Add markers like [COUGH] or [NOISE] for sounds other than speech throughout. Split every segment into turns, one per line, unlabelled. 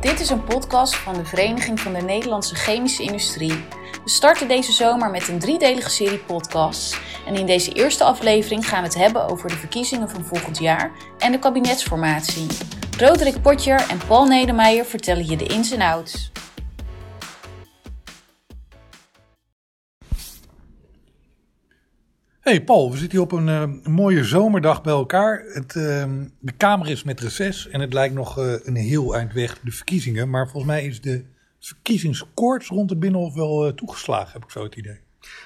Dit is een podcast van de Vereniging van de Nederlandse Chemische Industrie. We starten deze zomer met een driedelige serie podcasts. En in deze eerste aflevering gaan we het hebben over de verkiezingen van volgend jaar en de kabinetsformatie. Roderick Potjer en Paul Nedemeijer vertellen je de ins en outs.
Hey Paul, we zitten hier op een eh, mooie zomerdag bij elkaar. Het, ehm, de Kamer is met reces en het lijkt nog eh, een heel eind weg de verkiezingen. Maar volgens mij is de verkiezingskoorts rond het Binnenhof wel eh, toegeslagen, heb ik zo het idee.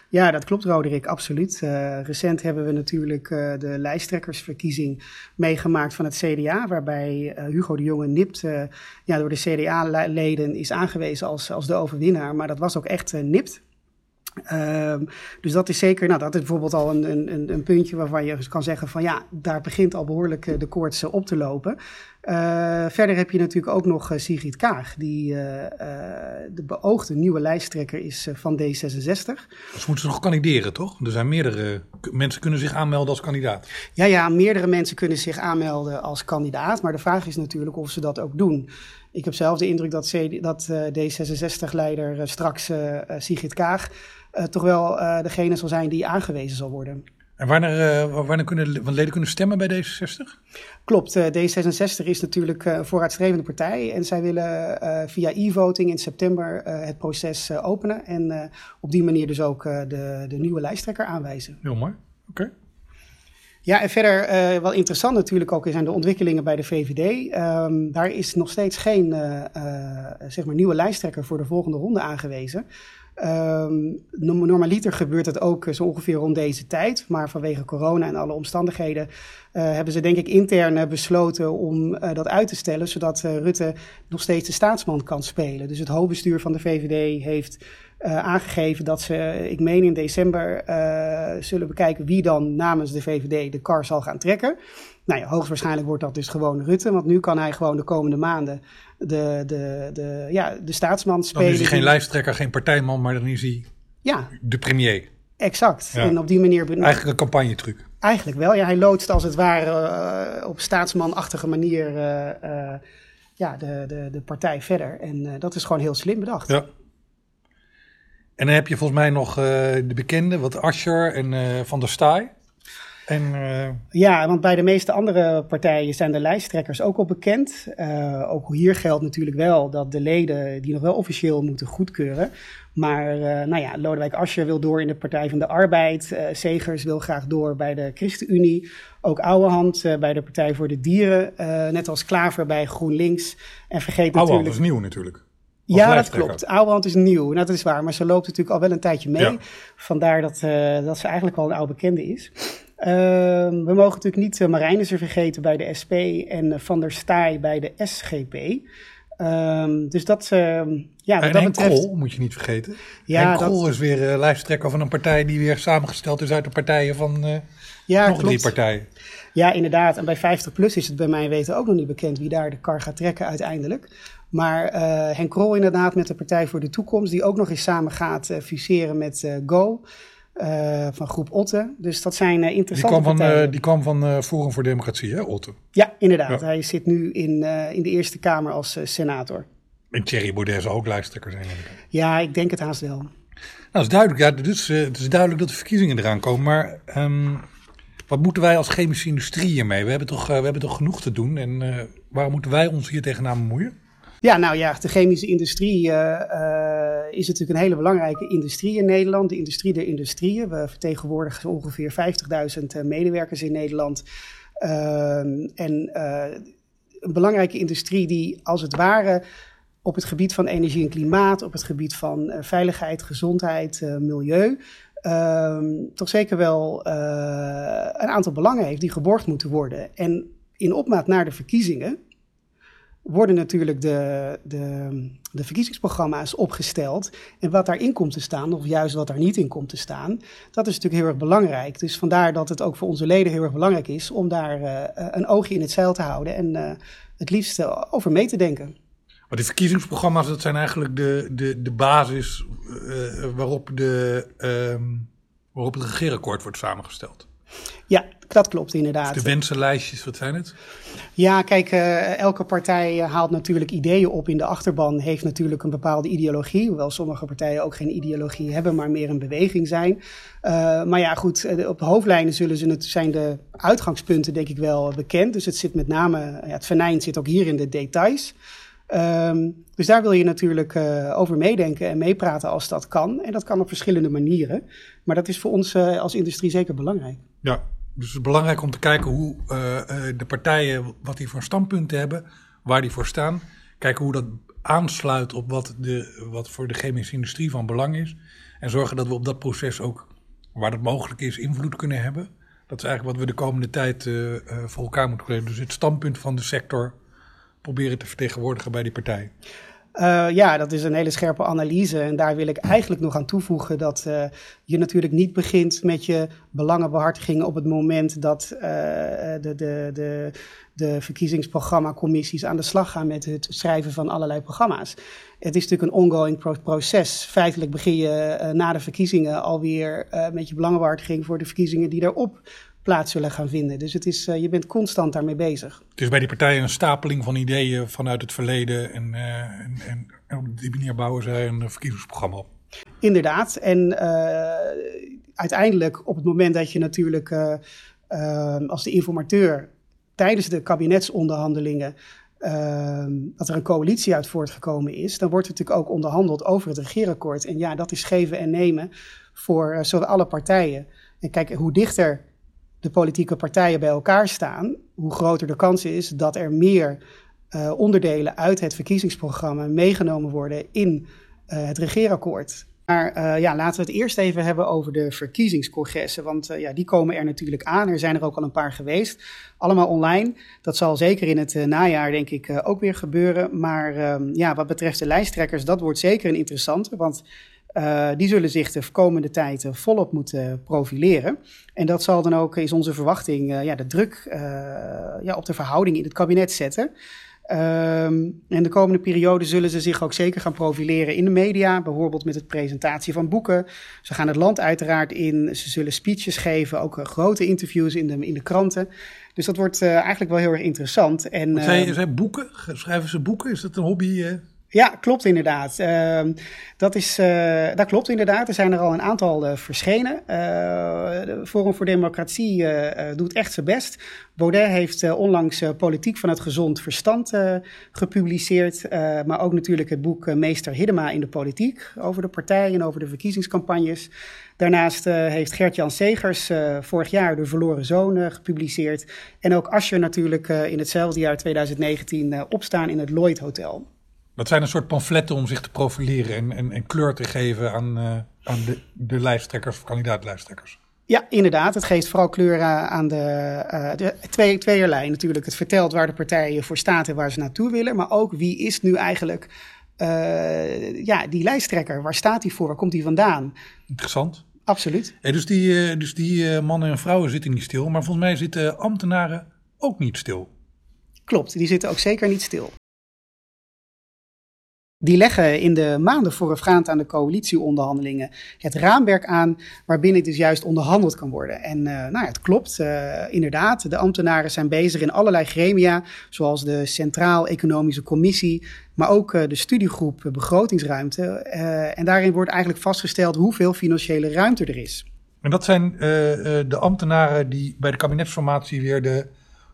Ja, dat klopt, Roderick, absoluut. recent hebben we natuurlijk de lijsttrekkersverkiezing meegemaakt van het CDA, waarbij Hugo de Jonge nipt ja, door de CDA-leden is aangewezen als, als de overwinnaar. Maar dat was ook echt nipt. Um, dus dat is zeker, nou dat is bijvoorbeeld al een, een, een puntje waarvan je kan zeggen van ja, daar begint al behoorlijk eh, de koorts op te lopen. Uh, verder heb je natuurlijk ook nog uh, Sigrid Kaag, die uh, de beoogde nieuwe lijsttrekker is van D66.
Dus moeten ze nog kandideren, toch? Er zijn meerdere mensen kunnen zich aanmelden als kandidaat.
Ja, ja, meerdere mensen kunnen zich aanmelden als kandidaat. Maar de vraag is natuurlijk of ze dat ook doen. Ik heb zelf de indruk dat, C, dat D66-leider straks Sigrid Kaag uh, toch wel uh, degene zal zijn die aangewezen zal worden.
En wanneer, uh, wanneer kunnen leden kunnen stemmen bij D66?
Klopt, D66 is natuurlijk een vooruitstrevende partij en zij willen via e-voting in september het proces openen en op die manier dus ook de, de nieuwe lijsttrekker aanwijzen.
Heel mooi, oké.
Ja, en verder uh, wel interessant natuurlijk ook zijn de ontwikkelingen bij de VVD. Um, daar is nog steeds geen uh, uh, zeg maar nieuwe lijsttrekker voor de volgende ronde aangewezen. Um, normaliter gebeurt het ook zo ongeveer rond deze tijd. Maar vanwege corona en alle omstandigheden uh, hebben ze denk ik intern besloten om uh, dat uit te stellen. Zodat uh, Rutte nog steeds de staatsman kan spelen. Dus het hoofdbestuur van de VVD heeft aangegeven dat ze, ik meen in december, zullen bekijken wie dan namens de VVD de kar zal gaan trekken. Nou ja, hoogstwaarschijnlijk wordt dat dus gewoon Rutte. Want nu kan hij gewoon de komende maanden de, de, de, ja, de staatsman spelen.
Dan is hij geen lijsttrekker, geen partijman, maar dan is hij
ja.
de premier.
Exact. Ja. En op die manier...
Eigenlijk een campagnetruc.
Eigenlijk wel. Ja, hij loodst als het ware uh, op staatsmanachtige manier ja, de, de, de partij verder. En dat is gewoon heel slim bedacht.
Ja. En dan heb je volgens mij nog de bekende, wat Ascher en Van der Staaij. En, uh...
Ja, want bij de meeste andere partijen zijn de lijsttrekkers ook al bekend. Uh, ook hier geldt natuurlijk wel dat de leden die nog wel officieel moeten goedkeuren. Maar uh, nou ja, Lodewijk Asscher wil door in de Partij van de Arbeid. Segers wil graag door bij de ChristenUnie. Ook Ouwehand bij de Partij voor de Dieren. net als Klaver bij GroenLinks. En vergeet
Ouwehand
natuurlijk...
is nieuw natuurlijk.
Ja, dat klopt. Ouwehand is nieuw. Nou, dat is waar. Maar ze loopt natuurlijk al wel een tijdje mee. Ja. Vandaar dat, dat ze eigenlijk al een oude bekende is. Uh, we mogen natuurlijk niet uh, Marijnissen vergeten bij de SP en uh, Van der Staaij bij de SGP. Um, dus dat, uh, ja,
en
dat
betreft... Krol moet je niet vergeten. Ja, en Krol dat... is weer uh, lijsttrekker van een partij die weer samengesteld is uit de partijen van uh, ja, nog klopt. drie partijen.
Ja, inderdaad. En bij 50PLUS is het bij mij weten ook nog niet bekend wie daar de kar gaat trekken uiteindelijk. Maar uh, Henk Krol inderdaad met de Partij voor de Toekomst, die ook nog eens samen gaat uh, fuseren met uh, Go. Van groep Otte. Dus dat zijn interessante
die kwam
partijen.
Van, die kwam van Forum voor Democratie, hè, Otte?
Ja, inderdaad. Ja. Hij zit nu in, in de Eerste Kamer als senator.
En Thierry Baudet zou ook lijsttrekker zijn.
Ja, ik denk het haast wel.
Nou, dat is duidelijk. Ja, dus, het is duidelijk dat de verkiezingen eraan komen. Maar um, wat moeten wij als chemische industrie hiermee? We hebben toch, we hebben toch genoeg te doen? En waarom moeten wij ons hier tegenaan bemoeien?
Ja, nou ja, de chemische industrie uh, uh, is natuurlijk een hele belangrijke industrie in Nederland. De industrie der industrieën. We vertegenwoordigen ongeveer 50.000 medewerkers in Nederland. Uh, en een belangrijke industrie die als het ware op het gebied van energie en klimaat, op het gebied van veiligheid, gezondheid, milieu, ehm, toch zeker wel een aantal belangen heeft die geborgd moeten worden. En in opmaat naar de verkiezingen worden natuurlijk de, de, de verkiezingsprogramma's opgesteld. En wat daarin komt te staan, of juist wat daar niet in komt te staan, dat is natuurlijk heel erg belangrijk. Dus vandaar dat het ook voor onze leden heel erg belangrijk is om daar uh, een oogje in het zeil te houden en uh, het liefst over mee te denken.
Maar die verkiezingsprogramma's, dat zijn eigenlijk de, de, de basis waarop, de, waarop het regeerakkoord wordt samengesteld.
Ja, dat klopt inderdaad.
De wensenlijstjes, wat zijn het?
Ja, kijk, uh, elke partij haalt natuurlijk ideeën op in de achterban, heeft natuurlijk een bepaalde ideologie, hoewel sommige partijen ook geen ideologie hebben, maar meer een beweging zijn. Uh, maar ja, goed, op de hoofdlijnen zullen ze het, zijn de uitgangspunten denk ik wel bekend. Dus het zit met name, ja, het venijn zit ook hier in de details. Um, dus daar wil je natuurlijk uh, over meedenken en meepraten als dat kan. En dat kan op verschillende manieren. Maar dat is voor ons als industrie zeker belangrijk.
Ja, dus het is belangrijk om te kijken hoe uh, de partijen, wat die voor standpunten hebben, waar die voor staan. Kijken hoe dat aansluit op wat, de, wat voor de chemische industrie van belang is. En zorgen dat we op dat proces ook, waar dat mogelijk is, invloed kunnen hebben. Dat is eigenlijk wat we de komende tijd voor elkaar moeten krijgen. Dus het standpunt van de sector proberen te vertegenwoordigen bij die partij?
Uh, ja, dat is een hele scherpe analyse. En daar wil ik eigenlijk nog aan toevoegen dat uh, je natuurlijk niet begint met je belangenbehartiging op het moment dat uh, de, de, de, de verkiezingsprogrammacommissies aan de slag gaan met het schrijven van allerlei programma's. Het is natuurlijk een ongoing pro proces. Feitelijk begin je na de verkiezingen alweer met je belangenbehartiging voor de verkiezingen die daarop plaats zullen gaan vinden. Dus het is, uh, je bent constant daarmee bezig.
Het is bij die partijen een stapeling van ideeën vanuit het verleden. En, uh, en, en, en, op die manier bouwen zij een verkiezingsprogramma op.
Inderdaad. En uiteindelijk, op het moment dat je natuurlijk als de informateur tijdens de kabinetsonderhandelingen. dat er een coalitie uit voortgekomen is, dan wordt er natuurlijk ook onderhandeld over het regeerakkoord. En ja, dat is geven en nemen voor zowel alle partijen. En kijk, hoe dichter de politieke partijen bij elkaar staan, hoe groter de kans is dat er meer uh, onderdelen uit het verkiezingsprogramma meegenomen worden in uh, het regeerakkoord. Maar uh, ja, laten we het eerst even hebben over de verkiezingscongressen. Want ja, die komen er natuurlijk aan. Er zijn er ook al een paar geweest. Allemaal online. Dat zal zeker in het najaar, denk ik, ook weer gebeuren. Maar ehm, ja, wat betreft de lijsttrekkers, dat wordt zeker een interessante. Want uh, die zullen zich de komende tijd volop moeten profileren. En dat zal dan ook, is onze verwachting, uh, ja, de druk ja, op de verhouding in het kabinet zetten. Um, en de komende periode zullen ze zich ook zeker gaan profileren in de media, bijvoorbeeld met het presentatie van boeken. Ze gaan het land uiteraard in, ze zullen speeches geven, ook grote interviews in de, in de kranten. Dus dat wordt eigenlijk wel heel erg interessant. En,
zijn, zijn boeken? Schrijven ze boeken? Is dat een hobby?
Ja, klopt inderdaad. Uh, dat, is, uh, dat klopt inderdaad. Er zijn er al een aantal uh, verschenen. Uh, Forum voor Democratie doet echt zijn best. Baudet heeft onlangs Politiek van het Gezond Verstand gepubliceerd. maar ook natuurlijk het boek Meester Hiddema in de Politiek. Over de partijen en over de verkiezingscampagnes. Daarnaast heeft Gert-Jan Segers vorig jaar De Verloren Zoon gepubliceerd. En ook Ascher natuurlijk in hetzelfde jaar 2019 opstaan in het Lloyd Hotel.
Dat zijn een soort pamfletten om zich te profileren en, en, en kleur te geven aan, uh, aan de, de lijsttrekkers of kandidaatlijsttrekkers.
Ja, inderdaad. Het geeft vooral kleur aan de, uh, de twee, tweeërlei natuurlijk. Het vertelt waar de partijen voor staat en waar ze naartoe willen. Maar ook wie is nu eigenlijk uh, ja, die lijsttrekker? Waar staat hij voor? Waar komt hij vandaan?
Interessant.
Absoluut.
Hey, dus die, dus die mannen en vrouwen zitten niet stil. Maar volgens mij zitten ambtenaren ook niet stil.
Klopt, die zitten ook zeker niet stil. Die leggen in de maanden voorafgaand aan de coalitieonderhandelingen het raamwerk aan waarbinnen dus juist onderhandeld kan worden. En uh, nou, het klopt, uh, inderdaad. De ambtenaren zijn bezig in allerlei gremia, zoals de Centraal Economische Commissie, maar ook uh, de studiegroep Begrotingsruimte. en daarin wordt eigenlijk vastgesteld hoeveel financiële ruimte er is.
En dat zijn de ambtenaren die bij de kabinetsformatie weer de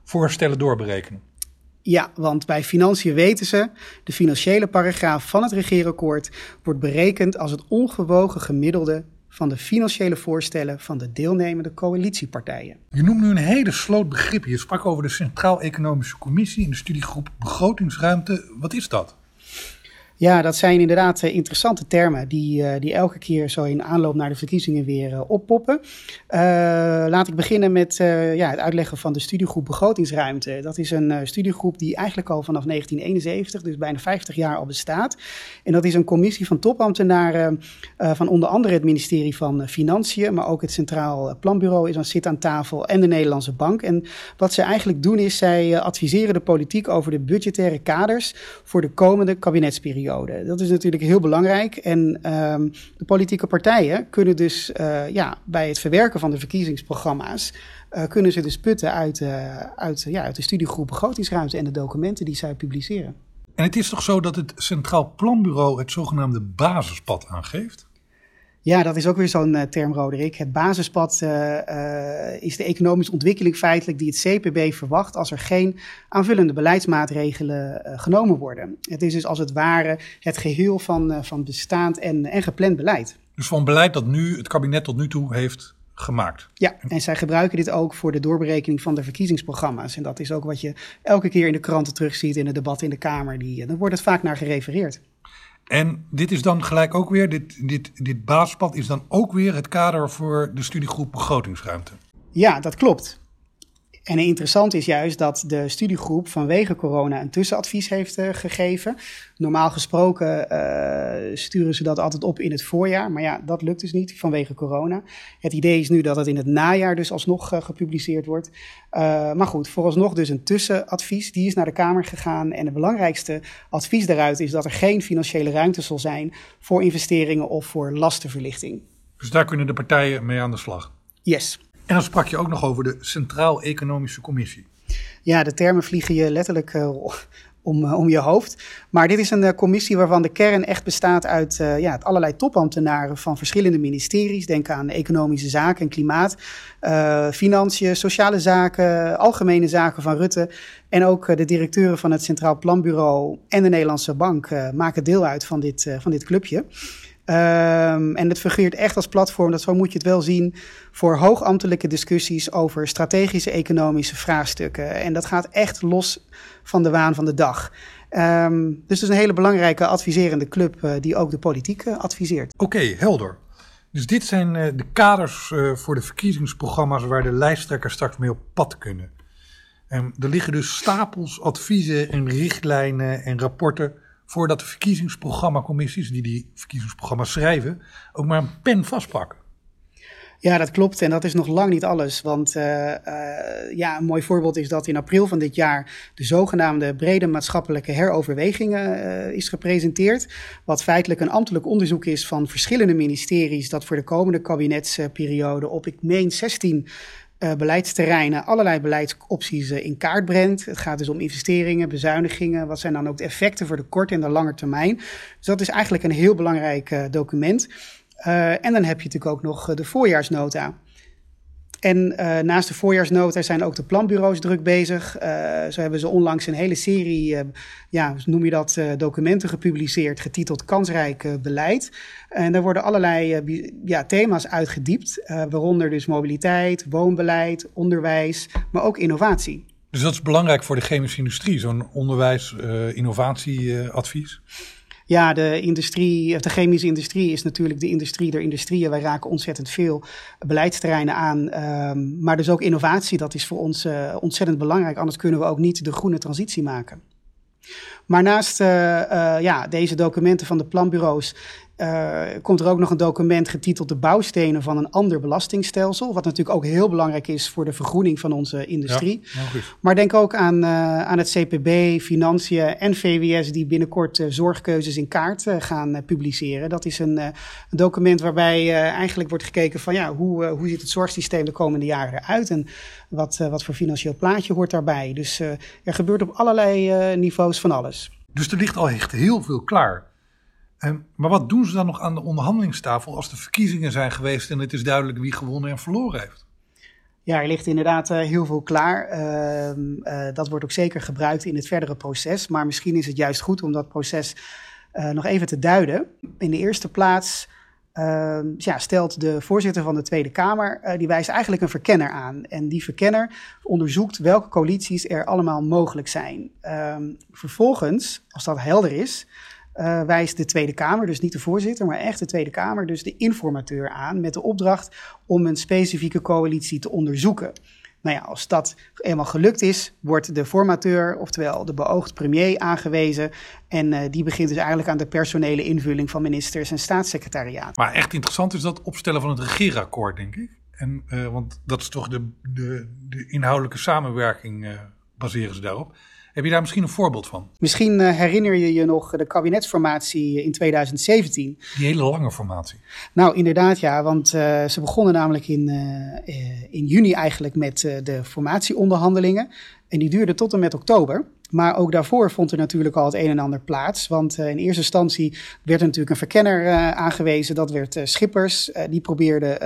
voorstellen doorberekenen.
Ja, want bij financiën weten ze, de financiële paragraaf van het regeerakkoord wordt berekend als het ongewogen gemiddelde van de financiële voorstellen van de deelnemende coalitiepartijen.
Je noemt nu een hele sloot begrip. Je sprak over de Centraal Economische Commissie in de studiegroep Begrotingsruimte. Wat is dat?
Ja, dat zijn inderdaad eh, interessante termen die, uh, die elke keer zo in aanloop naar de verkiezingen weer uh, oppoppen. laat ik beginnen met ja, het uitleggen van de studiegroep Begrotingsruimte. Dat is een studiegroep die eigenlijk al vanaf 1971, dus bijna 50 jaar al bestaat. En dat is een commissie van topambtenaren van onder andere het ministerie van Financiën, maar ook het Centraal Planbureau is aan zit aan tafel en de Nederlandse Bank. En wat ze eigenlijk doen is, zij adviseren de politiek over de budgettaire kaders voor de komende kabinetsperiode. Dat is natuurlijk heel belangrijk. En ehm, de politieke partijen kunnen dus ja, bij het verwerken van de verkiezingsprogramma's kunnen ze dus putten uit, uit, ja, uit de studiegroep begrotingsruimte en de documenten die zij publiceren.
En het is toch zo dat het Centraal Planbureau het zogenaamde basispad aangeeft?
Ja, dat is ook weer zo'n uh, term, Roderick. Het basispad uh, uh, is de economische ontwikkeling feitelijk die het CPB verwacht als er geen aanvullende beleidsmaatregelen genomen worden. Het is dus als het ware het geheel van, van bestaand en, en gepland beleid.
Dus van beleid dat nu het kabinet tot nu toe heeft gemaakt.
Ja, en zij gebruiken dit ook voor de doorberekening van de verkiezingsprogramma's. En dat is ook wat je elke keer in de kranten terugziet in het debat in de Kamer. Die, dan wordt het vaak naar gerefereerd.
En dit is dan gelijk ook weer, dit, dit, dit basispad is dan ook weer het kader voor de studiegroep begrotingsruimte.
Ja, dat klopt. En interessant is juist dat de studiegroep vanwege corona een tussenadvies heeft uh, gegeven. Normaal gesproken uh, sturen ze dat altijd op in het voorjaar, maar ja, dat lukt dus niet vanwege corona. Het idee is nu dat het in het najaar dus alsnog uh, gepubliceerd wordt. maar goed, vooralsnog dus een tussenadvies. Die is naar de Kamer gegaan en het belangrijkste advies daaruit is dat er geen financiële ruimte zal zijn voor investeringen of voor lastenverlichting.
Dus daar kunnen de partijen mee aan de slag?
Yes.
En dan sprak je ook nog over de Centraal Economische Commissie.
Ja, de termen vliegen je letterlijk uh, om, uh, om je hoofd. Maar dit is een uh, commissie waarvan de kern echt bestaat uit ja, allerlei topambtenaren van verschillende ministeries. Denk aan economische zaken en klimaat, financiën, sociale zaken, algemene zaken van Rutte. En ook de directeuren van het Centraal Planbureau en de Nederlandse Bank maken deel uit van dit, van dit clubje. Um, en het fungeert echt als platform, dat zo moet je het wel zien, voor hoogambtelijke discussies over strategische economische vraagstukken. En dat gaat echt los van de waan van de dag. Um, dus het is een hele belangrijke adviserende club uh, die ook de politiek uh, adviseert.
Oké, helder. Dus dit zijn uh, de kaders voor de verkiezingsprogramma's waar de lijsttrekkers straks mee op pad kunnen. Um, er liggen dus stapels adviezen en richtlijnen en rapporten voordat de verkiezingsprogrammacommissies, die die verkiezingsprogramma's schrijven, ook maar een pen vastpakken.
Ja, dat klopt. En dat is nog lang niet alles. Want uh, uh, ja, een mooi voorbeeld is dat in april van dit jaar de zogenaamde brede maatschappelijke heroverwegingen uh, is gepresenteerd. Wat feitelijk een ambtelijk onderzoek is van verschillende ministeries dat voor de komende kabinetsperiode op, ik meen, 16 uh, beleidsterreinen allerlei beleidsopties uh, in kaart brengt. Het gaat dus om investeringen, bezuinigingen. Wat zijn dan ook de effecten voor de korte en de lange termijn? Dus dat is eigenlijk een heel belangrijk uh, document. en dan heb je natuurlijk ook nog de voorjaarsnota. En uh, naast de voorjaarsnota zijn ook de planbureaus druk bezig. Uh, zo hebben ze onlangs een hele serie, uh, ja, noem je dat, documenten gepubliceerd, getiteld Kansrijk Beleid. En daar worden allerlei ja, thema's uitgediept, waaronder dus mobiliteit, woonbeleid, onderwijs, maar ook innovatie.
Dus dat is belangrijk voor de chemische industrie, zo'n onderwijs-innovatieadvies?
Ja, de industrie, de chemische industrie is natuurlijk de industrie der industrieën. Wij raken ontzettend veel beleidsterreinen aan. Um, maar dus ook innovatie, dat is voor ons uh, ontzettend belangrijk. Anders kunnen we ook niet de groene transitie maken. Maar naast uh, uh, ja, deze documenten van de planbureaus uh, komt er ook nog een document getiteld De bouwstenen van een ander belastingstelsel. Wat natuurlijk ook heel belangrijk is voor de vergroening van onze industrie. Ja, maar denk ook aan, uh, aan het CPB, Financiën en VWS, die binnenkort uh, zorgkeuzes in kaart gaan publiceren. Dat is een, een document waarbij eigenlijk wordt gekeken van ja, hoe, hoe ziet het zorgsysteem de komende jaren eruit en wat, wat voor financieel plaatje hoort daarbij. Dus er gebeurt op allerlei niveaus van alles.
Dus er ligt al echt heel veel klaar. Maar wat doen ze dan nog aan de onderhandelingstafel als de verkiezingen zijn geweest en het is duidelijk wie gewonnen en verloren heeft?
Ja, er ligt inderdaad uh, heel veel klaar. Uh, uh, dat wordt ook zeker gebruikt in het verdere proces. Maar misschien is het juist goed om dat proces eh, nog even te duiden. In de eerste plaats ehm, ja, stelt de voorzitter van de Tweede Kamer, die wijst eigenlijk een verkenner aan. En die verkenner onderzoekt welke coalities er allemaal mogelijk zijn. Ehm, vervolgens, als dat helder is, uh, wijst de Tweede Kamer, dus niet de voorzitter, maar echt de Tweede Kamer, dus de informateur aan met de opdracht om een specifieke coalitie te onderzoeken. Nou ja, als dat eenmaal gelukt is, wordt de formateur, oftewel de beoogd premier, aangewezen. En uh, die begint dus eigenlijk aan de personele invulling van ministers en staatssecretariaat.
Maar echt interessant is dat opstellen van het regeerakkoord, denk ik. En, uh, want dat is toch de, de, de inhoudelijke samenwerking, baseren ze daarop. Heb je daar misschien een voorbeeld van?
Misschien uh, herinner je je nog de kabinetsformatie in 2017.
Die hele lange formatie.
Nou, inderdaad ja, want uh, ze begonnen namelijk in, uh, in juni eigenlijk met de formatieonderhandelingen. En die duurden tot en met oktober. Maar ook daarvoor vond er natuurlijk al het een en ander plaats. Want uh, in eerste instantie werd er natuurlijk een verkenner uh, aangewezen. Dat werd uh, Schippers. die probeerde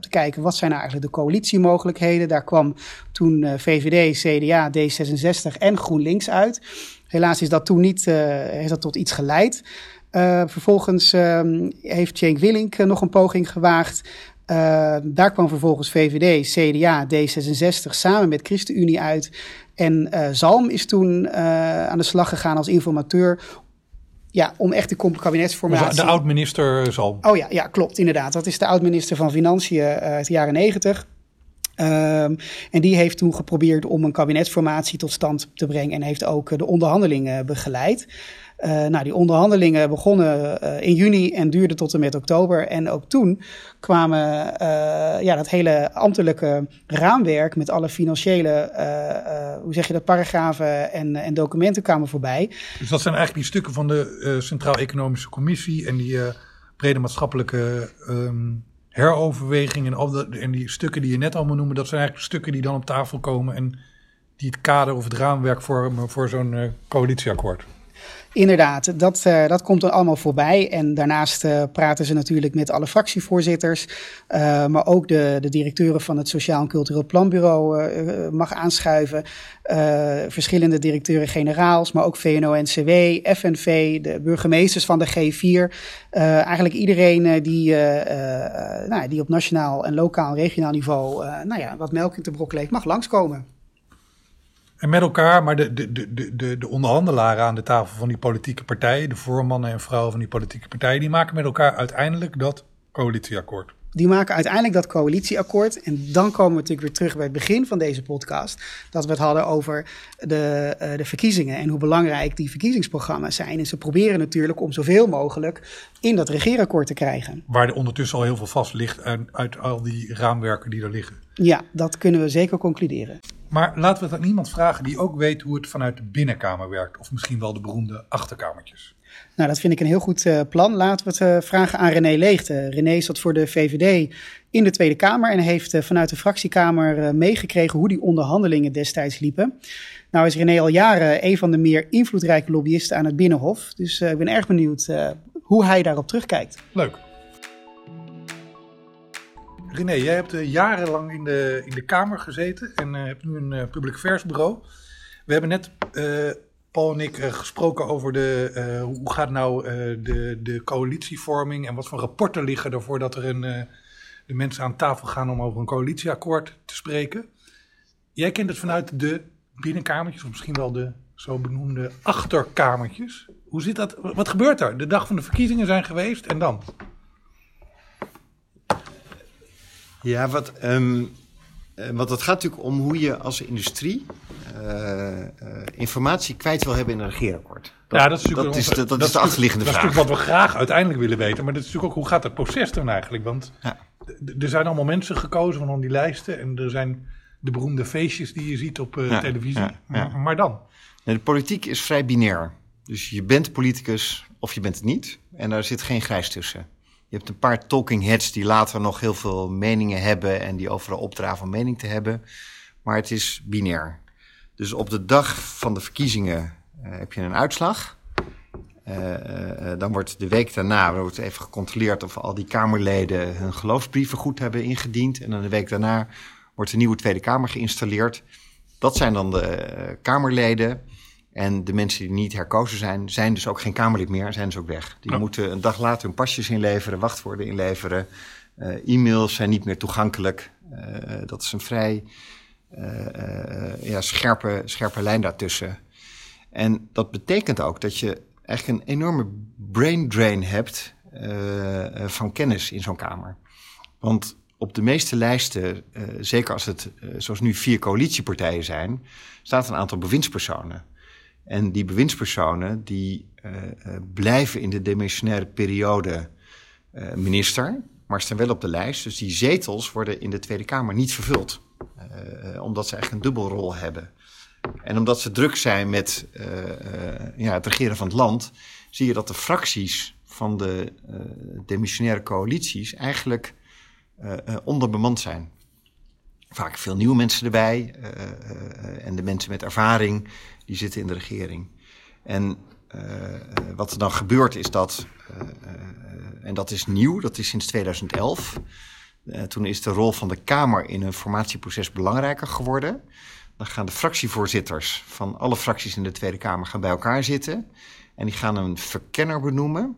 te kijken wat zijn nou eigenlijk de coalitiemogelijkheden. Daar kwam toen VVD, CDA, D66 en GroenLinks uit. Helaas is dat toen niet heeft dat tot iets geleid. vervolgens ehm, heeft Cenk Willink nog een poging gewaagd. Uh, daar kwam vervolgens VVD, CDA, D66 samen met ChristenUnie uit. En uh, Zalm is toen uh, aan de slag gegaan als informateur. Ja, om echt de kabinetsformatie...
De oud-minister Zalm.
Oh ja, ja, klopt, inderdaad. Dat is de oud-minister van Financiën uit de jaren negentig. Um, en die heeft toen geprobeerd om een kabinetsformatie tot stand te brengen en heeft ook de onderhandelingen begeleid. Uh, nou, die onderhandelingen begonnen uh, in juni en duurden tot en met oktober. En ook toen kwamen uh, ja, dat hele ambtelijke raamwerk met alle financiële, hoe zeg je dat, paragrafen en, en documenten kwamen voorbij.
Dus dat zijn eigenlijk die stukken van de Centraal Economische Commissie en die brede maatschappelijke um, heroverweging en, en die stukken die je net allemaal noemde, dat zijn eigenlijk stukken die dan op tafel komen en die het kader of het raamwerk vormen voor zo'n coalitieakkoord.
Inderdaad, dat, uh, dat komt dan allemaal voorbij. En daarnaast uh, praten ze natuurlijk met alle fractievoorzitters. Uh, maar ook de, de directeuren van het Sociaal en Cultureel Planbureau mag aanschuiven. verschillende directeuren-generaals, maar ook VNO-NCW, FNV, de burgemeesters van de G4. eigenlijk iedereen die, nou, die op nationaal en lokaal en regionaal niveau nou ja, wat melk in te brokken leeft, mag langskomen.
En met elkaar, maar de, de, de, de, de onderhandelaren aan de tafel van die politieke partijen, de voormannen en vrouwen van die politieke partijen, die maken met elkaar uiteindelijk dat coalitieakkoord.
Die maken uiteindelijk dat coalitieakkoord. En dan komen we natuurlijk weer terug bij het begin van deze podcast. Dat we het hadden over de, uh, de verkiezingen en hoe belangrijk die verkiezingsprogramma's zijn. En ze proberen natuurlijk om zoveel mogelijk in dat regeerakkoord te krijgen.
Waar er ondertussen al heel veel vast ligt uit, uit al die raamwerken die er liggen.
Ja, dat kunnen we zeker concluderen.
Maar laten we het aan iemand vragen die ook weet hoe het vanuit de binnenkamer werkt. Of misschien wel de beroemde achterkamertjes.
Nou, dat vind ik een heel goed uh, plan. Laten we het uh, vragen aan René Leegte. René zat voor de VVD in de Tweede Kamer en heeft uh, vanuit de fractiekamer meegekregen hoe die onderhandelingen destijds liepen. Nou is René al jaren een van de meer invloedrijke lobbyisten aan het Binnenhof. Dus ik ben erg benieuwd hoe hij daarop terugkijkt.
Leuk. René, jij hebt jarenlang in de, in de Kamer gezeten en hebt nu een uh, public affairs bureau. We hebben net, Paul en ik, gesproken over de, hoe gaat nou de, de coalitievorming en wat voor rapporten liggen ervoor dat er een, de mensen aan tafel gaan om over een coalitieakkoord te spreken. Jij kent het vanuit de binnenkamertjes, of misschien wel de zo benoemde achterkamertjes. Hoe zit dat? Wat gebeurt er? De dag van de verkiezingen zijn geweest en dan?
Ja, wat, um, want het gaat natuurlijk om hoe je als industrie informatie kwijt wil hebben in een regeerakkoord.
Dat, ja, dat is natuurlijk
dat is, de, dat is de achterliggende
vraag.
Dat
is natuurlijk wat we graag uiteindelijk willen weten. Maar dat is natuurlijk ook hoe gaat het proces dan eigenlijk? Want ja. er zijn allemaal mensen gekozen van die lijsten. En er zijn de beroemde feestjes die je ziet op uh, ja, televisie. Ja, maar dan?
de politiek is vrij binair. Dus je bent politicus of je bent het niet. En daar zit geen grijs tussen. Je hebt een paar talking heads die later nog heel veel meningen hebben en die overal opdraven om mening te hebben. Maar het is binair. Dus op de dag van de verkiezingen uh, heb je een uitslag. Uh, uh, dan wordt de week daarna wordt even gecontroleerd of al die Kamerleden hun geloofsbrieven goed hebben ingediend. En dan de week daarna wordt de nieuwe Tweede Kamer geïnstalleerd. Dat zijn dan de Kamerleden. En de mensen die niet herkozen zijn, zijn dus ook geen Kamerlid meer, zijn dus ook weg. Die moeten een dag later hun pasjes inleveren, wachtwoorden inleveren. Uh, e-mails zijn niet meer toegankelijk. Uh, dat is een vrij ja, scherpe, scherpe lijn daartussen. En dat betekent ook dat je eigenlijk een enorme brain drain hebt van kennis in zo'n Kamer. Want op de meeste lijsten, zeker als het zoals nu vier coalitiepartijen zijn, staat een aantal bewindspersonen. En die bewindspersonen die blijven in de demissionaire periode minister, maar staan wel op de lijst. Dus die zetels worden in de Tweede Kamer niet vervuld, omdat ze eigenlijk een dubbelrol hebben. En omdat ze druk zijn met uh, ja, het regeren van het land, zie je dat de fracties van de demissionaire coalities eigenlijk onderbemand zijn. Vaak veel nieuwe mensen erbij en de mensen met ervaring die zitten in de regering. En wat er dan gebeurt is dat, en dat is nieuw, dat is sinds 2011. Toen is de rol van de Kamer in een formatieproces belangrijker geworden. Dan gaan de fractievoorzitters van alle fracties in de Tweede Kamer gaan bij elkaar zitten. En die gaan een verkenner benoemen.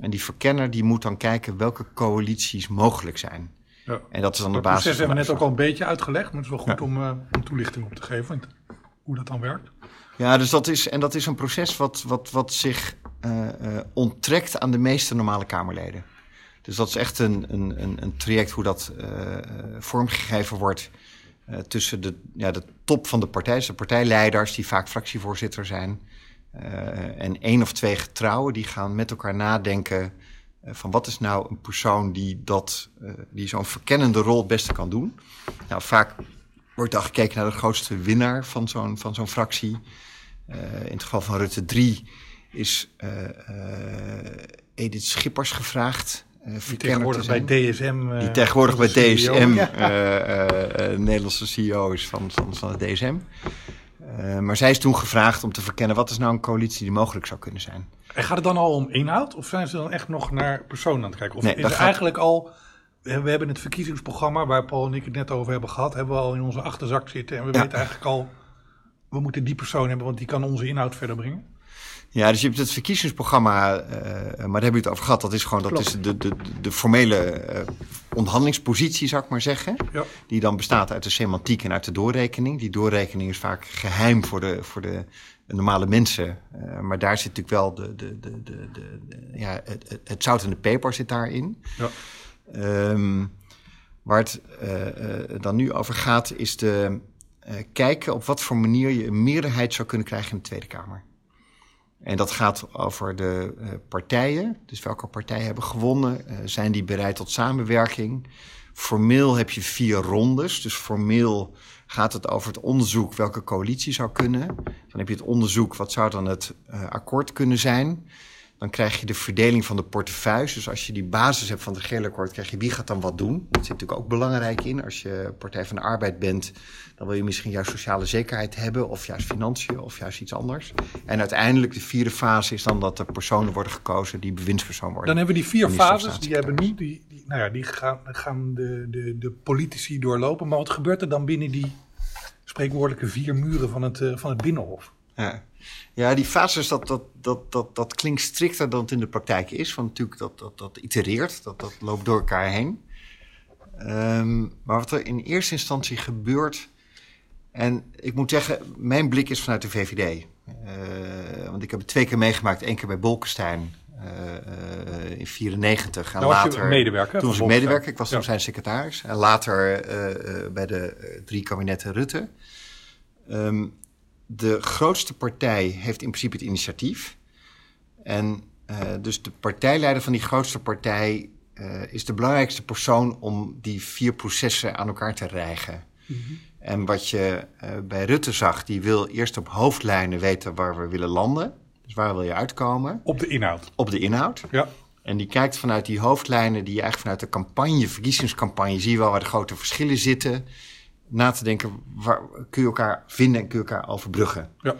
En die verkenner die moet dan kijken welke coalities mogelijk zijn.
Ja.
En dat is dan de basis.
proces hebben we net ook al een beetje uitgelegd, maar het is wel goed
Ja.
om uh, een toelichting op te geven. Hoe dat dan werkt.
Ja, dus dat is, en dat is een proces wat, wat, wat zich uh, uh, onttrekt aan de meeste normale Kamerleden. Dus dat is echt een, een, een, traject hoe dat uh, vormgegeven wordt uh, tussen de, ja, de top van de partij, dus de partijleiders, die vaak fractievoorzitter zijn, uh, en één of twee getrouwen, die gaan met elkaar nadenken uh, van wat is nou een persoon die, dat, die zo'n verkennende rol het beste kan doen. Nou, vaak wordt dan gekeken naar de grootste winnaar van zo'n, van zo'n fractie. in het geval van Rutte 3 is Edith Schippers gevraagd.
Uh, die tegenwoordig bij DSM.
Die tegenwoordig bij DSM Nederlandse CEO is van, van, van het DSM. maar zij is toen gevraagd om te verkennen wat is nou een coalitie die mogelijk zou kunnen zijn.
En gaat het dan al om inhoud of zijn ze dan echt nog naar personen aan het kijken? Of
nee,
is
gaat...
eigenlijk al. We hebben het verkiezingsprogramma waar Paul en ik het net over hebben gehad, hebben we al in onze achterzak zitten. En we ja. weten eigenlijk al, we moeten die persoon hebben, want die kan onze inhoud verder brengen.
Ja, dus je hebt het verkiezingsprogramma, uh, maar daar hebben we het over gehad. Dat is gewoon dat is de, de, de formele uh, onderhandelingspositie, zou ik maar zeggen.
Ja.
Die dan bestaat uit de semantiek en uit de doorrekening. Die doorrekening is vaak geheim voor de, voor de normale mensen. Uh, maar daar zit natuurlijk wel de, de, de, de, de, ja, het, het, het, zout en de peper zit daarin.
Ja.
Um, waar het dan nu over gaat, is de kijken op wat voor manier je een meerderheid zou kunnen krijgen in de Tweede Kamer. En dat gaat over de uh, partijen. Dus welke partijen hebben gewonnen? Uh, zijn die bereid tot samenwerking? Formeel heb je vier rondes. Dus formeel gaat het over het onderzoek welke coalitie zou kunnen. Dan heb je het onderzoek wat zou dan het uh, akkoord kunnen zijn. Dan krijg je de verdeling van de portefeuille. Dus als je die basis hebt van het regeerakkoord, krijg je wie gaat dan wat doen. Dat zit natuurlijk ook belangrijk in. Als je Partij van de Arbeid bent, dan wil je misschien juist sociale zekerheid hebben, of juist financiën, of juist iets anders. En uiteindelijk de vierde fase is dan dat er personen worden gekozen die bewindspersoon worden.
Dan hebben we die vier fases die hebben nu, die, die, nou ja, die gaan, gaan de, de, de politici doorlopen. Maar wat gebeurt er dan binnen die spreekwoordelijke vier muren van het, uh, van het binnenhof?
Ja. Ja, die fases, dat, dat, dat, dat, dat klinkt strikter dan het in de praktijk is. Want natuurlijk, dat, dat, dat itereert, dat, dat loopt door elkaar heen. Um, maar wat er in eerste instantie gebeurt... En ik moet zeggen, mijn blik is vanuit de VVD. Uh, want ik heb het twee keer meegemaakt. één keer bij Bolkestein uh, uh, in 94. En
nou,
later,
medewerker.
Toen was ik medewerker, ik was toen zijn secretaris. En later bij de drie kabinetten Rutte. Um, de grootste partij heeft in principe het initiatief. En uh, dus de partijleider van die grootste partij uh, is de belangrijkste persoon om die vier processen aan elkaar te rijgen. Mm -hmm. En wat je uh, bij Rutte zag, die wil eerst op hoofdlijnen weten waar we willen landen. Dus waar wil je uitkomen?
Op de inhoud.
Op de inhoud.
Ja.
En die kijkt vanuit die hoofdlijnen, die je eigenlijk vanuit de campagne, verkiezingscampagne, zie je wel waar de grote verschillen zitten na te denken, waar kun je elkaar vinden en kun je elkaar overbruggen.
Ja.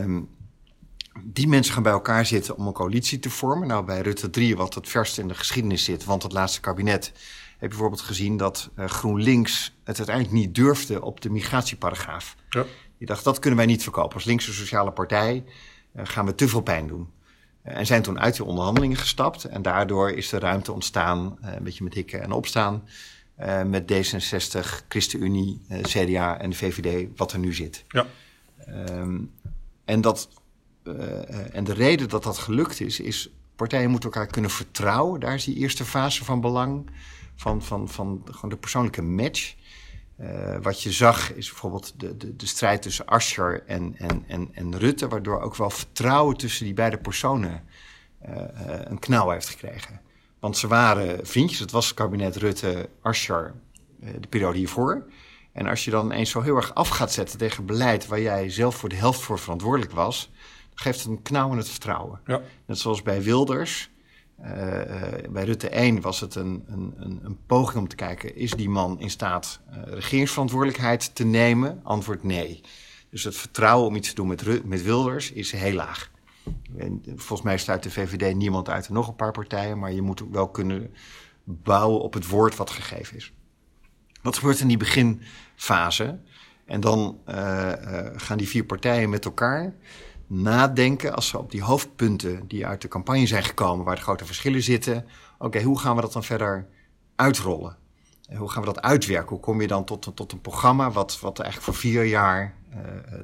Um, die mensen gaan bij elkaar zitten om een coalitie te vormen. Nou, bij Rutte 3, wat het verst in de geschiedenis zit, want het laatste kabinet, heb je bijvoorbeeld gezien dat uh, GroenLinks het uiteindelijk niet durfde op de migratieparagraaf.
Ja.
Die dacht, dat kunnen wij niet verkopen. Als linkse sociale partij uh, gaan we te veel pijn doen. Uh, en zijn toen uit die onderhandelingen gestapt. En daardoor is er ruimte ontstaan, een beetje met hikken en opstaan, uh, met D66, ChristenUnie, uh, CDA en de VVD, wat er nu zit.
Ja.
Um, en, dat, uh, en de reden dat dat gelukt is, is partijen moeten elkaar kunnen vertrouwen. Daar is die eerste fase van belang, van, van, van gewoon de persoonlijke match. wat je zag is bijvoorbeeld de, de, de strijd tussen Asscher en, en, en, en Rutte, waardoor ook wel vertrouwen tussen die beide personen een knauw heeft gekregen. Want ze waren vriendjes. Het was het kabinet Rutte-Asscher de periode hiervoor. En als je dan eens zo heel erg af gaat zetten tegen beleid waar jij zelf voor de helft voor verantwoordelijk was, dan geeft het een knauw in het vertrouwen.
Ja.
Net zoals bij Wilders. Uh, uh, bij Rutte 1 was het een, een, een, een, poging om te kijken: is die man in staat uh, regeringsverantwoordelijkheid te nemen? Antwoord nee. Dus het vertrouwen om iets te doen met, met Wilders is heel laag. En volgens mij sluit de VVD niemand uit en nog een paar partijen, maar je moet wel kunnen bouwen op het woord wat gegeven is. Wat gebeurt in die beginfase? En dan gaan die vier partijen met elkaar nadenken als ze op die hoofdpunten die uit de campagne zijn gekomen, waar de grote verschillen zitten. Oké, hoe gaan we dat dan verder uitrollen? Hoe gaan we dat uitwerken? Hoe kom je dan tot, tot een programma wat, wat eigenlijk voor vier jaar uh,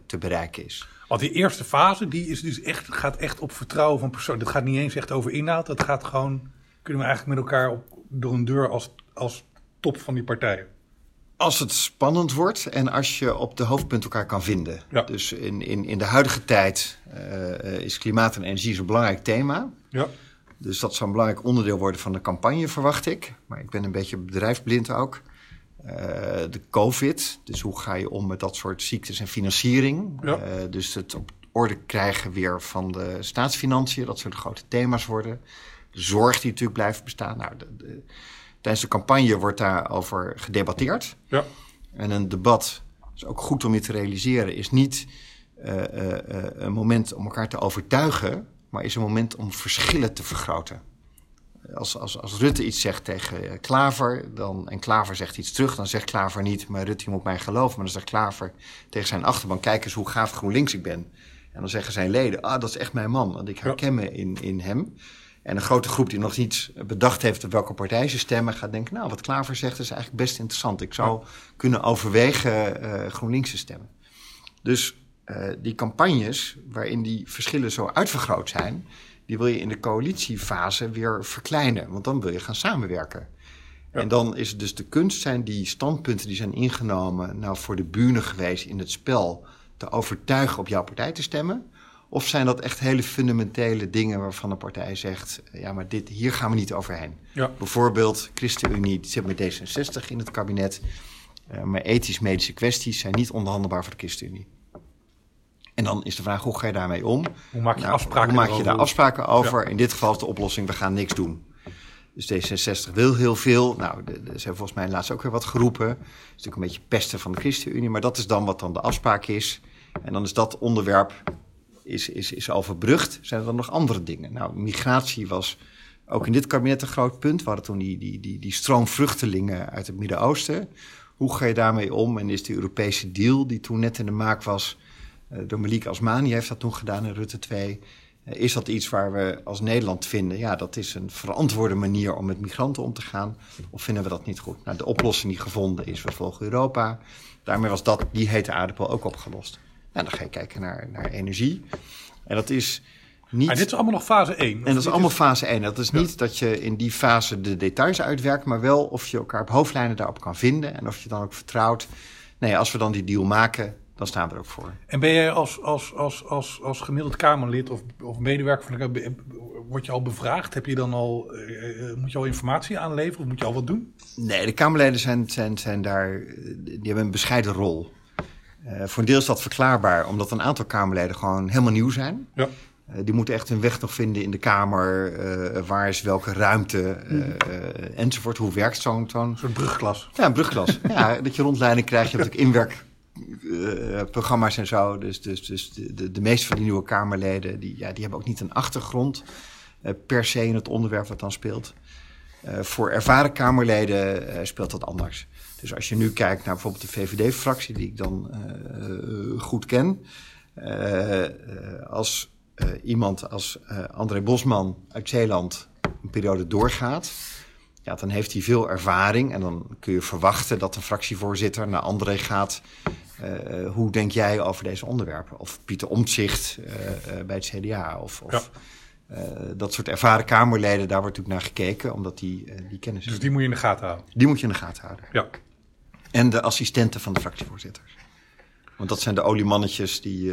te bereiken is?
Want die eerste fase, die is dus echt, gaat echt op vertrouwen van persoon. Dat gaat niet eens echt over inhoud. Dat gaat gewoon, kunnen we eigenlijk met elkaar op, door een deur als, als top van die partijen.
Als het spannend wordt en als je op de hoofdpunten elkaar kan vinden.
Ja.
Dus in, in, in de huidige tijd uh, is klimaat en energie zo'n belangrijk thema.
Ja.
Dus dat zou een belangrijk onderdeel worden van de campagne, verwacht ik. Maar ik ben een beetje bedrijfsblind ook. Uh, de COVID, dus hoe ga je om met dat soort ziektes en financiering?
Ja.
Uh, dus het op orde krijgen weer van de staatsfinanciën, dat zullen grote thema's worden. De zorg die natuurlijk blijft bestaan. Nou, de, de, tijdens de campagne wordt daarover gedebatteerd.
Ja.
En een debat, is ook goed om je te realiseren, is niet uh, een moment om elkaar te overtuigen, maar is een moment om verschillen te vergroten. Als, als, als Rutte iets zegt tegen Klaver dan, en Klaver zegt iets terug, dan zegt Klaver niet, maar Rutte moet mij geloven. Maar dan zegt Klaver tegen zijn achterban, kijk eens hoe gaaf GroenLinks ik ben. En dan zeggen zijn leden, ah, dat is echt mijn man, want ik herken me in, in hem. En een grote groep die nog niet bedacht heeft op welke partij ze stemmen, gaat denken: Nou, wat Klaver zegt is eigenlijk best interessant. Ik zou ja. kunnen overwegen uh, GroenLinks te stemmen. Dus uh, die campagnes, waarin die verschillen zo uitvergroot zijn, die wil je in de coalitiefase weer verkleinen. Want dan wil je gaan samenwerken. Ja. En dan is het dus de kunst zijn die standpunten die zijn ingenomen, nou voor de buren geweest in het spel, te overtuigen op jouw partij te stemmen. Of zijn dat echt hele fundamentele dingen waarvan een partij zegt: ja, maar dit, hier gaan we niet overheen?
Ja.
Bijvoorbeeld, ChristenUnie die zit met D66 in het kabinet. Uh, maar ethisch-medische kwesties zijn niet onderhandelbaar voor de ChristenUnie. En dan is de vraag: hoe ga je daarmee om?
Hoe maak je,
nou,
afspraken
hoe maak je daar afspraken over? Ja. In dit geval is de oplossing: we gaan niks doen. Dus D66 wil heel veel. Nou, er zijn volgens mij laatst ook weer wat geroepen. Dat is natuurlijk een beetje pesten van de ChristenUnie. Maar dat is dan wat dan de afspraak is. En dan is dat onderwerp is, is, is overbrugd. Zijn er dan nog andere dingen? Nou, migratie was ook in dit kabinet een groot punt. We hadden toen die, die, die, die stroom vluchtelingen uit het Midden-Oosten. Hoe ga je daarmee om? En is de Europese deal, die toen net in de maak was... Door Malik Asmani heeft dat toen gedaan in Rutte 2... Uh, is dat iets waar we als Nederland vinden... ja, dat is een verantwoorde manier om met migranten om te gaan... of vinden we dat niet goed? Nou, de oplossing die gevonden is, we volgen Europa. Daarmee was dat, die hete aardappel ook opgelost. Nou, dan ga je kijken naar, naar energie. En dat is niet...
En dit is allemaal nog fase 1?
En dat is allemaal fase 1. Dat is ja. niet dat je in die fase de details uitwerkt... maar wel of je elkaar op hoofdlijnen daarop kan vinden... en of je dan ook vertrouwt... nee, als we dan die deal maken, dan staan we er ook voor.
En ben jij als, als, als, als, als gemiddeld Kamerlid of, of medewerker van de word je al bevraagd? Heb je dan al, uh, moet je al informatie aanleveren of moet je al wat doen?
Nee, de Kamerleden zijn, zijn, zijn daar... die hebben een bescheiden rol... Uh, voor een deel is dat verklaarbaar, omdat een aantal Kamerleden gewoon helemaal nieuw zijn.
Ja.
Uh, die moeten echt hun weg nog vinden in de Kamer. Uh, waar is welke ruimte mm. enzovoort. Hoe werkt zo'n... zo'n
een soort brugklas.
Ja, een brugklas. [LAUGHS] ja, dat je rondleiding krijgt. Je hebt ook inwerkprogramma's en zo. Dus, dus, dus de, de, meeste van die nieuwe Kamerleden... die, ja, die hebben ook niet een achtergrond per se in het onderwerp wat dan speelt. voor ervaren Kamerleden speelt dat anders. Dus als je nu kijkt naar bijvoorbeeld de VVD-fractie, die ik dan goed ken. Als iemand als André Bosman uit Zeeland een periode doorgaat, ja, dan heeft hij veel ervaring. En dan kun je verwachten dat een fractievoorzitter naar André gaat. hoe denk jij over deze onderwerpen? Of Pieter Omtzigt bij het CDA. Of, of ja. dat soort ervaren Kamerleden, daar wordt natuurlijk naar gekeken, omdat die, die kennis
Dus die moet je in de gaten houden?
Die moet je in de gaten houden.
Ja.
En de assistenten van de fractievoorzitters. Want dat zijn de oliemannetjes die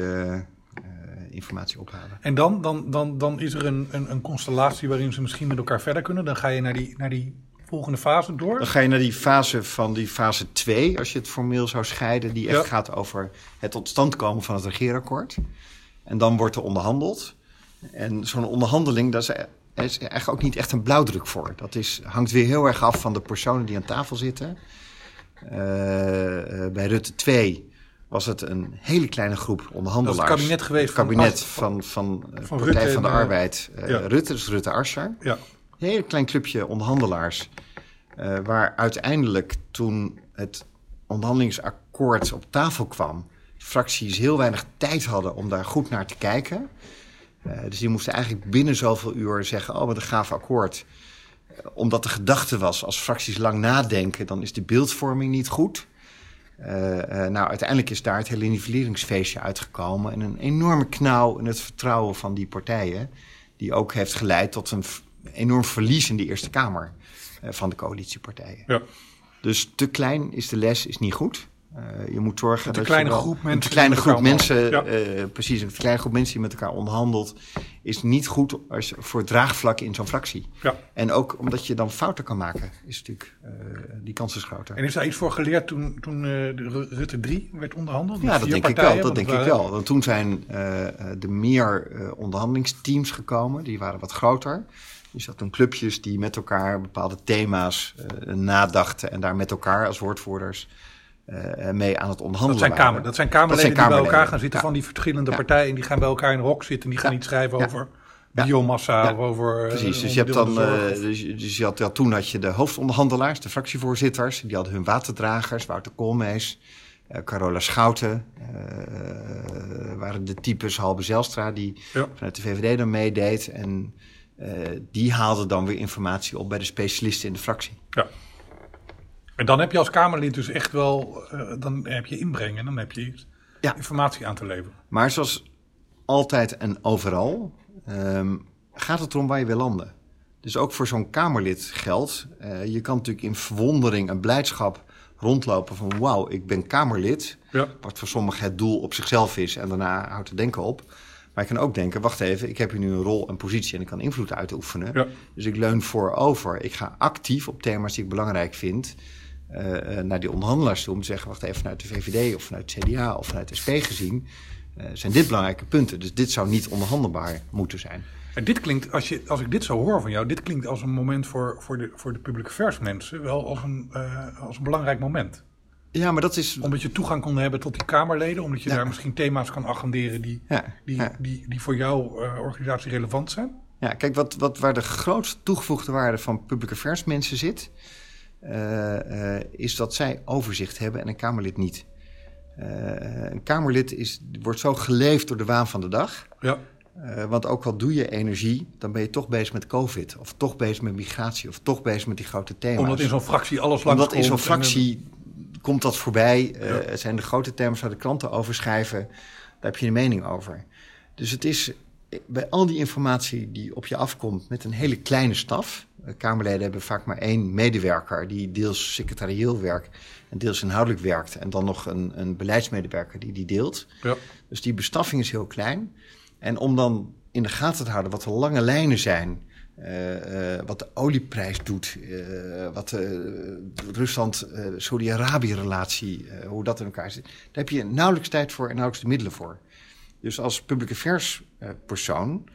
informatie ophalen.
En dan, dan, dan, dan is er een, een, een, constellatie waarin ze misschien met elkaar verder kunnen. Dan ga je naar die, naar die volgende fase door?
Dan ga je naar die fase van die fase 2, als je het formeel zou scheiden, die echt
Ja.
gaat over het tot stand komen van het regeerakkoord. En dan wordt er onderhandeld. En zo'n onderhandeling, daar is, is eigenlijk ook niet echt een blauwdruk voor. Dat is, hangt weer heel erg af van de personen die aan tafel zitten. Eh, eh, bij Rutte 2 was het een hele kleine groep onderhandelaars.
Dat het kabinet geweest
Het
van
kabinet
Ars-
van, van, eh,
van
Partij
Rutte
van de
en,
Arbeid. eh,
ja.
Rutte, dus Rutte Asscher.
Ja.
Een heel klein clubje onderhandelaars. eh, waar uiteindelijk toen het onderhandelingsakkoord op tafel kwam, fracties heel weinig tijd hadden om daar goed naar te kijken. Eh, dus die moesten eigenlijk binnen zoveel uur zeggen: Oh, wat een gaaf akkoord. Omdat de gedachte was: als fracties lang nadenken, dan is de beeldvorming niet goed. Eh, eh, nou, uiteindelijk is daar het hele nivelleringsfeestje uitgekomen. En een enorme knauw in het vertrouwen van die partijen. Die ook heeft geleid tot een enorm verlies in de Eerste Kamer eh, van de coalitiepartijen.
Ja.
Dus te klein is de les, is niet goed. Eh, je moet zorgen
Een
dat
kleine
je wel-
groep
een
mensen
te kleine groep mensen, eh, precies, een kleine groep mensen die met elkaar onderhandelt, is niet goed als, voor het draagvlak in zo'n fractie.
ja.
En ook omdat je dan fouten kan maken, is natuurlijk eh, die kans is groter.
En is daar iets voor geleerd toen, toen de Ru- Rutte 3 werd onderhandeld?
Ja, dat denk ik wel. Dat
want
denk ik wel. Want toen zijn er meer onderhandelingsteams gekomen. Die waren wat groter. Dus dat toen clubjes die met elkaar bepaalde thema's nadachten. En daar met elkaar als woordvoerders eh, mee aan het
Dat
onderhandelen
zijn,
waren.
kamer, dat zijn Kamerleden
zijn
die bij elkaar gaan zitten
ja.
van die verschillende
Ja.
partijen. Die gaan bij elkaar in een hok zitten en die gaan
Ja.
iets schrijven over biomassa of over... eh,
Precies, dus je hebt dan, eh, dus, je- dus je had, ja, toen had je de hoofdonderhandelaars, de fractievoorzitters, die hadden hun waterdragers, Wouter Koolmees, eh, Carola Schouten, eh, waren de types Halbe Zelstra die
Ja.
vanuit de VVD dan meedeed. En eh, die haalden dan weer informatie op bij de specialisten in de fractie.
Ja. En dan heb je als Kamerlid dus echt wel, eh, dan heb je inbreng en dan heb je
Ja.
informatie aan te leveren.
Maar zoals altijd en overal ehm, gaat het erom waar je wil landen. Dus ook voor zo'n Kamerlid geldt. eh, je kan natuurlijk in verwondering en blijdschap rondlopen van wauw, ik ben Kamerlid.
Ja.
Wat voor sommigen het doel op zichzelf is en daarna houdt het denken op. Maar je kan ook denken, wacht even, ik heb hier nu een rol en positie en ik kan invloed uitoefenen.
Ja.
Dus ik leun voorover. Ik ga actief op thema's die ik belangrijk vind eh, eh, naar die onderhandelaars toe om te zeggen, wacht even, vanuit de VVD of vanuit het CDA of vanuit de SP gezien, eh, zijn dit belangrijke punten. Dus dit zou niet onderhandelbaar moeten zijn.
En dit klinkt, als, je, als ik dit zo hoor van jou, dit klinkt als een moment voor, voor, de, voor de publieke affairs mensen wel als een, als een belangrijk moment.
Ja, maar dat is.
Omdat je toegang kon hebben tot die Kamerleden, omdat je
Ja.
daar misschien thema's kan agenderen die,
Ja,
die,
ja.
die, die voor jouw organisatie relevant zijn.
Ja, kijk, wat, wat, waar de grootste toegevoegde waarde van public affairs mensen zit, is dat zij overzicht hebben en een Kamerlid niet. Eh, een Kamerlid is, wordt zo geleefd door de waan van de dag.
Ja.
Eh, want ook al doe je energie, dan ben je toch bezig met COVID. Of toch bezig met migratie. Of toch bezig met die grote thema's.
Omdat in zo'n fractie alles langs
Omdat in zo'n fractie komt dat voorbij. Eh,
Ja.
Het zijn de grote thema's waar de kranten over schrijven. Daar heb je een mening over. Dus het is eh, bij al die informatie die op je afkomt met een hele kleine staf. eh, Kamerleden hebben vaak maar één medewerker die deels secretarieel werkt en deels inhoudelijk werkt. En dan nog een, een beleidsmedewerker die die deelt.
Ja.
Dus die bestaffing is heel klein. En om dan in de gaten te houden wat de lange lijnen zijn. eh, eh, wat de olieprijs doet. wat de Rusland-Saudi-Arabië-relatie. hoe dat in elkaar zit. Daar heb je nauwelijks tijd voor en nauwelijks de middelen voor. Dus als public affairs eh, persoon.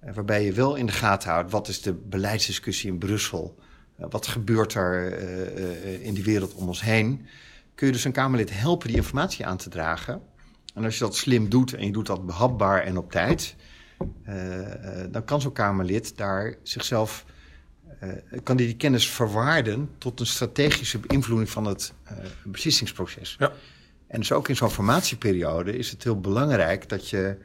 eh, waarbij je wel in de gaten houdt. wat is de beleidsdiscussie in Brussel. Eh, wat gebeurt er in de wereld om ons heen. Kun je dus een Kamerlid helpen die informatie aan te dragen. En als je dat slim doet en je doet dat behapbaar en op tijd, dan kan zo'n Kamerlid daar zichzelf, kan die, kennis verwaarden tot een strategische beïnvloeding van het beslissingsproces.
Ja.
En dus ook in zo'n formatieperiode is het heel belangrijk dat je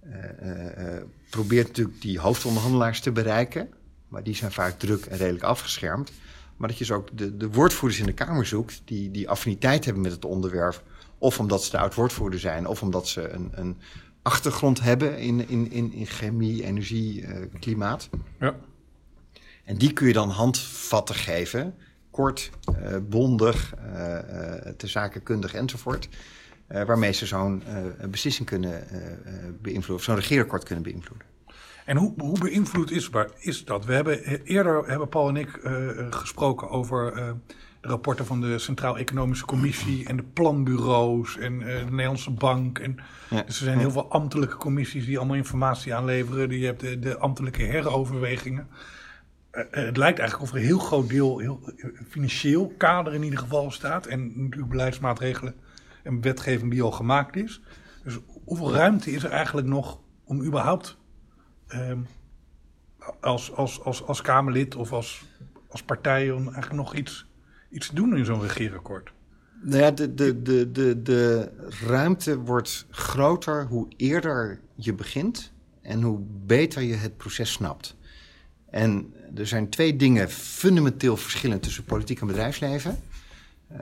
eh, eh, eh, probeert natuurlijk die hoofdonderhandelaars te bereiken, maar die zijn vaak druk en redelijk afgeschermd. Maar dat je dus ook de, de woordvoerders in de Kamer zoekt die, die affiniteit hebben met het onderwerp. Of omdat ze de oud-woordvoerder zijn, of omdat ze een, een achtergrond hebben in, in, in, in chemie, energie, klimaat.
Ja.
En die kun je dan handvatten geven, kort, eh, bondig, eh, eh, te zakenkundig enzovoort. waarmee ze zo'n beslissing kunnen beïnvloeden, of zo'n regeerakkoord kunnen beïnvloeden.
En hoe, hoe beïnvloed is, is dat? We hebben eerder hebben Paul en ik uh, gesproken over uh, de rapporten van de Centraal Economische Commissie en de planbureaus en uh, de Nederlandse Bank. En, ja. Dus er zijn heel veel ambtelijke commissies die allemaal informatie aanleveren. Je hebt de, de ambtelijke heroverwegingen. Het lijkt eigenlijk of er een heel groot deel, heel financieel kader in ieder geval staat. En natuurlijk beleidsmaatregelen en wetgeving die al gemaakt is. Dus hoeveel ruimte is er eigenlijk nog om überhaupt um, als, als, als, als Kamerlid of als, als partij om eigenlijk nog iets, iets te doen in zo'n regeerakkoord?
Nou ja, de, de, de, de, de ruimte wordt groter hoe eerder je begint en hoe beter je het proces snapt. En er zijn twee dingen fundamenteel verschillend tussen politiek en bedrijfsleven. Uh,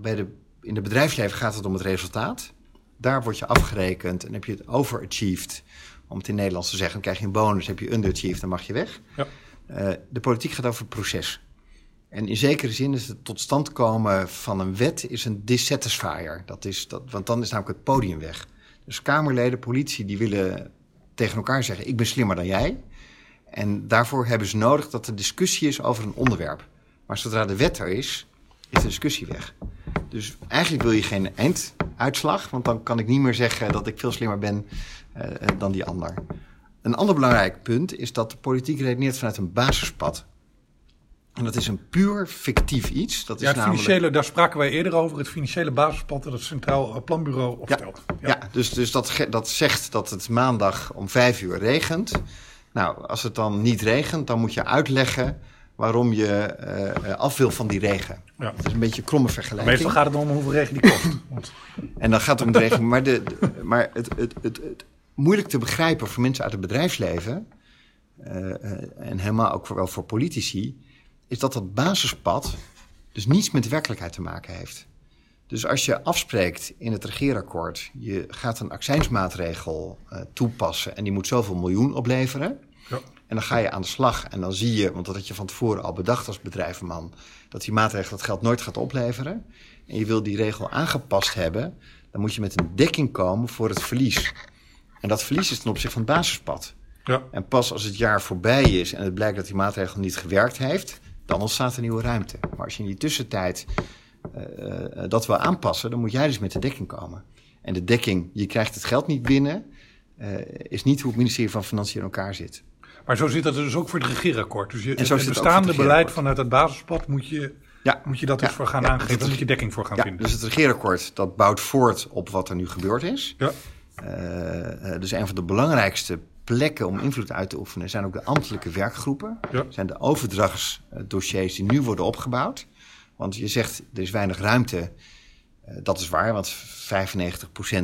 bij de, in het bedrijfsleven gaat het om het resultaat. Daar word je afgerekend en heb je het overachieved om het in Nederlands te zeggen, dan krijg je een bonus, heb je underachieved, dan mag je weg. Ja. Uh, de politiek gaat over het proces. En in zekere zin is het tot stand komen van een wet is een dissatisfier. Dat is dat, want dan is namelijk het podium weg. Dus Kamerleden, politie, die willen tegen elkaar zeggen: Ik ben slimmer dan jij. En daarvoor hebben ze nodig dat er discussie is over een onderwerp. Maar zodra de wet er is, is de discussie weg. Dus eigenlijk wil je geen einduitslag, want dan kan ik niet meer zeggen dat ik veel slimmer ben uh, dan die ander. Een ander belangrijk punt is dat de politiek redeneert vanuit een basispad. En dat is een puur fictief iets. Dat is
ja, het financiële, daar spraken wij eerder over. Het financiële basispad dat het Centraal Planbureau opstelt.
Ja, ja. dus, dus dat, dat zegt dat het maandag om vijf uur regent. Nou, als het dan niet regent, dan moet je uitleggen waarom je uh, af wil van die regen. Ja. Dat is een beetje een kromme vergelijking.
Meestal gaat het om hoeveel regen die kost. [LAUGHS]
en dan gaat het om de regen. Maar, de, maar het, het, het, het, moeilijk te begrijpen voor mensen uit het bedrijfsleven... Uh, en helemaal ook wel voor politici... is dat dat basispad dus niets met de werkelijkheid te maken heeft. Dus als je afspreekt in het regeerakkoord... je gaat een accijnsmaatregel uh, toepassen... en die moet zoveel miljoen opleveren... Ja. En dan ga je aan de slag en dan zie je, want dat had je van tevoren al bedacht als bedrijvenman, dat die maatregel dat geld nooit gaat opleveren. En je wil die regel aangepast hebben, dan moet je met een dekking komen voor het verlies. En dat verlies is ten opzichte van het basispad. Ja. En pas als het jaar voorbij is en het blijkt dat die maatregel niet gewerkt heeft, dan ontstaat er nieuwe ruimte. Maar als je in die tussentijd uh, dat wil aanpassen, dan moet jij dus met de dekking komen. En de dekking, je krijgt het geld niet binnen, uh, is niet hoe het ministerie van Financiën in elkaar zit.
Maar zo zit dat dus ook voor het regeerakkoord. Dus je, het bestaande beleid vanuit het basispad moet je, ja. moet je dat dus voor gaan aangeven. Daar moet je dekking voor gaan vinden.
Dus het regeerakkoord dat bouwt voort op wat er nu gebeurd is. Ja. Uh, dus een van de belangrijkste plekken om invloed uit te oefenen zijn ook de ambtelijke werkgroepen. Ja. Zijn de overdrachtsdossiers die nu worden opgebouwd. Want je zegt er is weinig ruimte uh, dat is waar, want 95%